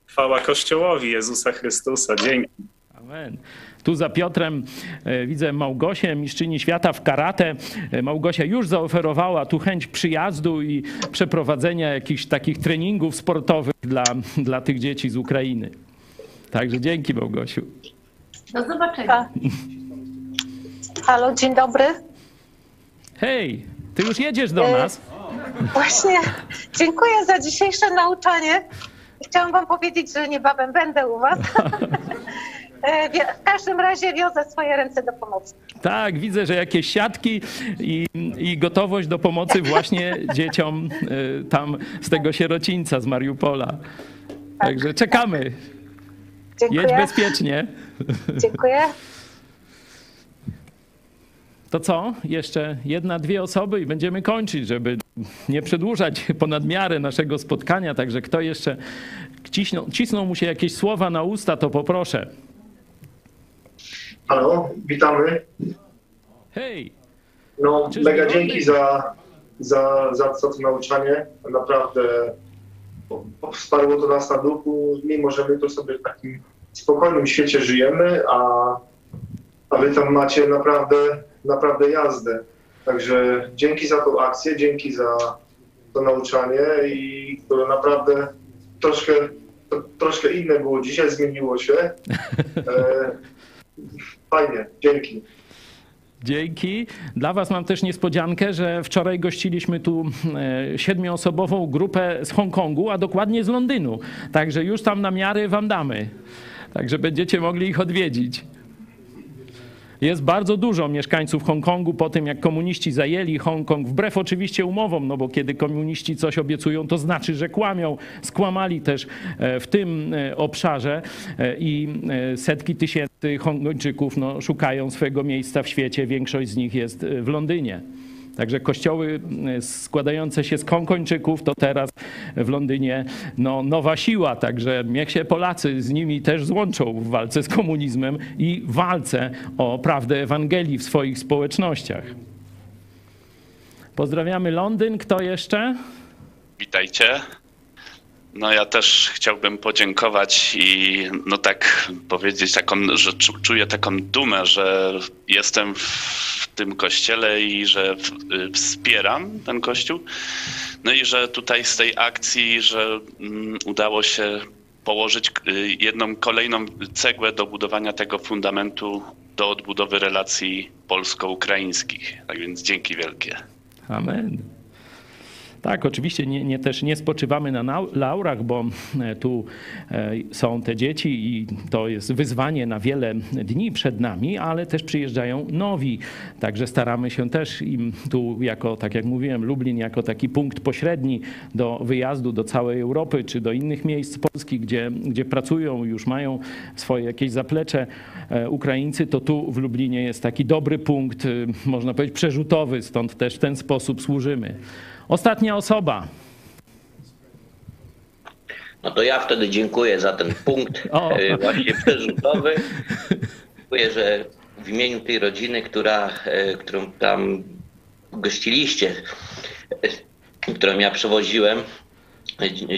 chwała Kościołowi Jezusa Chrystusa. Dzięki. Amen. Tu za Piotrem e, widzę Małgosię, mistrzyni świata w karate. E, Małgosia już zaoferowała tu chęć przyjazdu i przeprowadzenia jakichś takich treningów sportowych dla, dla tych dzieci z Ukrainy. Także dzięki Małgosiu. Do zobaczenia. Halo, dzień dobry. Hej, ty już jedziesz do E, nas? Właśnie dziękuję za dzisiejsze nauczanie. Chciałam wam powiedzieć, że niebawem będę u was. Wie- W każdym razie wiozę swoje ręce do pomocy. Tak, widzę, że jakieś siatki i, i gotowość do pomocy właśnie dzieciom e, tam z tego sierocińca z Mariupola. Także czekamy. Dziękuję. Jedź bezpiecznie. Dziękuję. To co? Jeszcze jedna, dwie osoby i będziemy kończyć, żeby nie przedłużać ponad miarę naszego spotkania. Także kto jeszcze cisną, cisną mu się jakieś słowa na usta, to poproszę. Halo, witamy. Hej! No, Czyż mega dzięki za, za, za, za to nauczanie. Naprawdę wsparło to nas na duchu, mimo że my tu sobie w takim spokojnym świecie żyjemy, a, a wy tam macie naprawdę, naprawdę jazdę. Także dzięki za tą akcję, dzięki za to nauczanie i które naprawdę troszkę, to, troszkę inne było dzisiaj, zmieniło się. E, fajnie, dzięki. Dzięki. Dla Was mam też niespodziankę, że wczoraj gościliśmy tu e, siedmioosobową grupę z Hongkongu, a dokładnie z Londynu. Także już tam namiary Wam damy. Także będziecie mogli ich odwiedzić. Jest bardzo dużo mieszkańców Hongkongu po tym, jak komuniści zajęli Hongkong, wbrew oczywiście umowom, no bo kiedy komuniści coś obiecują, to znaczy, że kłamią. Skłamali też e, w tym e, obszarze e, i setki tysięcy Hongkończyków no, szukają swojego miejsca w świecie. Większość z nich jest w Londynie. Także kościoły mm, składające się z Konkończyków to teraz w Londynie no, nowa siła. Także niech się Polacy z nimi też złączą w walce z komunizmem i walce o prawdę Ewangelii w swoich społecznościach. Pozdrawiamy Londyn. Kto jeszcze? Witajcie. No ja też chciałbym podziękować i no tak powiedzieć taką, że czuję taką dumę, że jestem w tym kościele i że y, wspieram ten kościół. No i że tutaj z tej akcji, że mm, udało się położyć y, jedną kolejną cegłę do budowania tego fundamentu do odbudowy relacji polsko-ukraińskich. Tak więc dzięki wielkie. Amen. Tak, oczywiście nie, nie, też nie spoczywamy na laurach, bo e, tu e, są te dzieci i to jest wyzwanie na wiele dni przed nami, ale też przyjeżdżają nowi. Także staramy się też im tu jako, tak jak mówiłem, Lublin jako taki punkt pośredni do wyjazdu do całej Europy czy do innych miejsc Polski, gdzie, gdzie pracują, już mają swoje jakieś zaplecze e, Ukraińcy, to tu w Lublinie jest taki dobry punkt, można powiedzieć przerzutowy, stąd też w ten sposób służymy. Ostatnia osoba. No to ja wtedy dziękuję za ten punkt e, właśnie przerzutowy. Dziękuję, że w imieniu tej rodziny, która, e, którą tam gościliście, e, którą ja przewoziłem,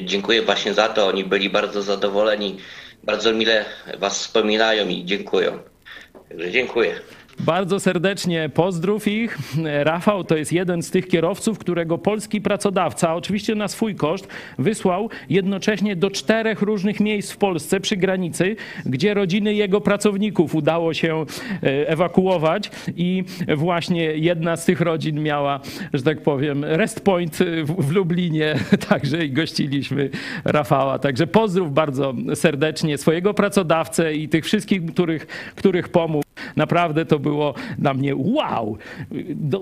dziękuję właśnie za to. Oni byli bardzo zadowoleni, bardzo mile was wspominają i dziękują. Także dziękuję. Bardzo serdecznie pozdrów ich. Rafał to jest jeden z tych kierowców, którego polski pracodawca, oczywiście na swój koszt, wysłał jednocześnie do czterech różnych miejsc w Polsce przy granicy, gdzie rodziny jego pracowników udało się e, ewakuować i właśnie jedna z tych rodzin miała, że tak powiem, rest point w Lublinie, także i gościliśmy Rafała. Także pozdrów bardzo serdecznie swojego pracodawcę i tych wszystkich, których, których pomógł. Naprawdę to było dla mnie wow.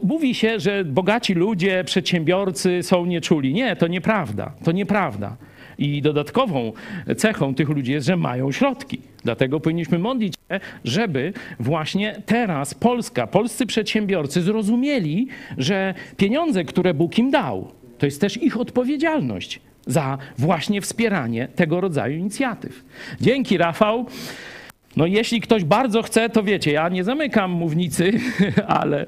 Mówi się, że bogaci ludzie, przedsiębiorcy są nieczuli. Nie, to nieprawda. To nieprawda. I dodatkową cechą tych ludzi jest, że mają środki. Dlatego powinniśmy modlić się, żeby właśnie teraz Polska, polscy przedsiębiorcy zrozumieli, że pieniądze, które Bóg im dał, to jest też ich odpowiedzialność za właśnie wspieranie tego rodzaju inicjatyw. Dzięki, Rafał. No jeśli ktoś bardzo chce, to wiecie, ja nie zamykam mównicy, ale e,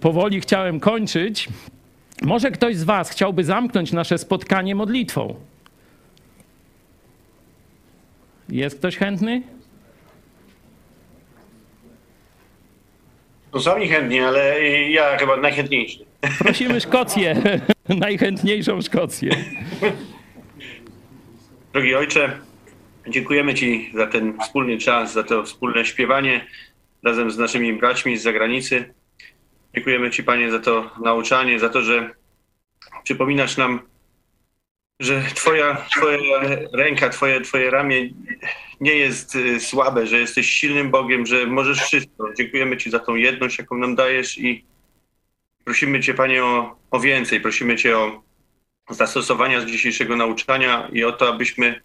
powoli chciałem kończyć. Może ktoś z was chciałby zamknąć nasze spotkanie modlitwą? Jest ktoś chętny? No sami chętni, ale ja chyba najchętniejszy. Prosimy Szkocję, najchętniejszą Szkocję. Drogi ojcze, Dziękujemy Ci za ten wspólny czas, za to wspólne śpiewanie razem z naszymi braćmi z zagranicy. Dziękujemy Ci, Panie, za to nauczanie, za to, że przypominasz nam, że Twoja, twoja ręka, twoje, twoje ramię nie jest y, słabe, że jesteś silnym Bogiem, że możesz wszystko. Dziękujemy Ci za tą jedność, jaką nam dajesz i prosimy Cię, Panie, o, o więcej. Prosimy Cię o zastosowania z dzisiejszego nauczania i o to, abyśmy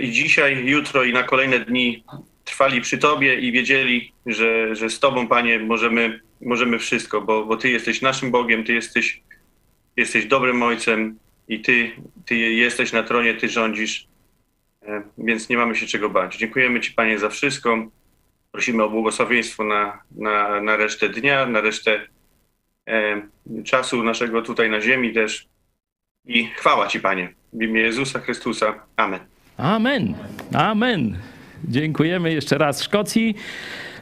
i dzisiaj, jutro i na kolejne dni trwali przy Tobie i wiedzieli, że, że z Tobą, Panie, możemy, możemy wszystko, bo, bo Ty jesteś naszym Bogiem, Ty jesteś, jesteś dobrym Ojcem i Ty, Ty jesteś na tronie, Ty rządzisz, e, więc nie mamy się czego bać. Dziękujemy Ci, Panie, za wszystko. Prosimy o błogosławieństwo na, na, na resztę dnia, na resztę e, czasu naszego tutaj na ziemi też. I chwała Ci, Panie, w imię Jezusa Chrystusa. Amen. Amen. Amen. Dziękujemy jeszcze raz Szkocji.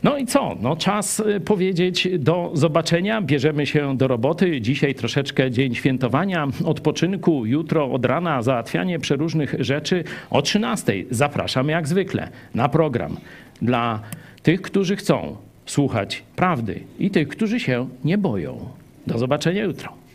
No i co? No czas y, powiedzieć do zobaczenia. Bierzemy się do roboty. Dzisiaj troszeczkę dzień świętowania, odpoczynku. Jutro od rana załatwianie przeróżnych rzeczy. O 13 zapraszam jak zwykle na program dla tych, którzy chcą słuchać prawdy i tych, którzy się nie boją. Do zobaczenia jutro.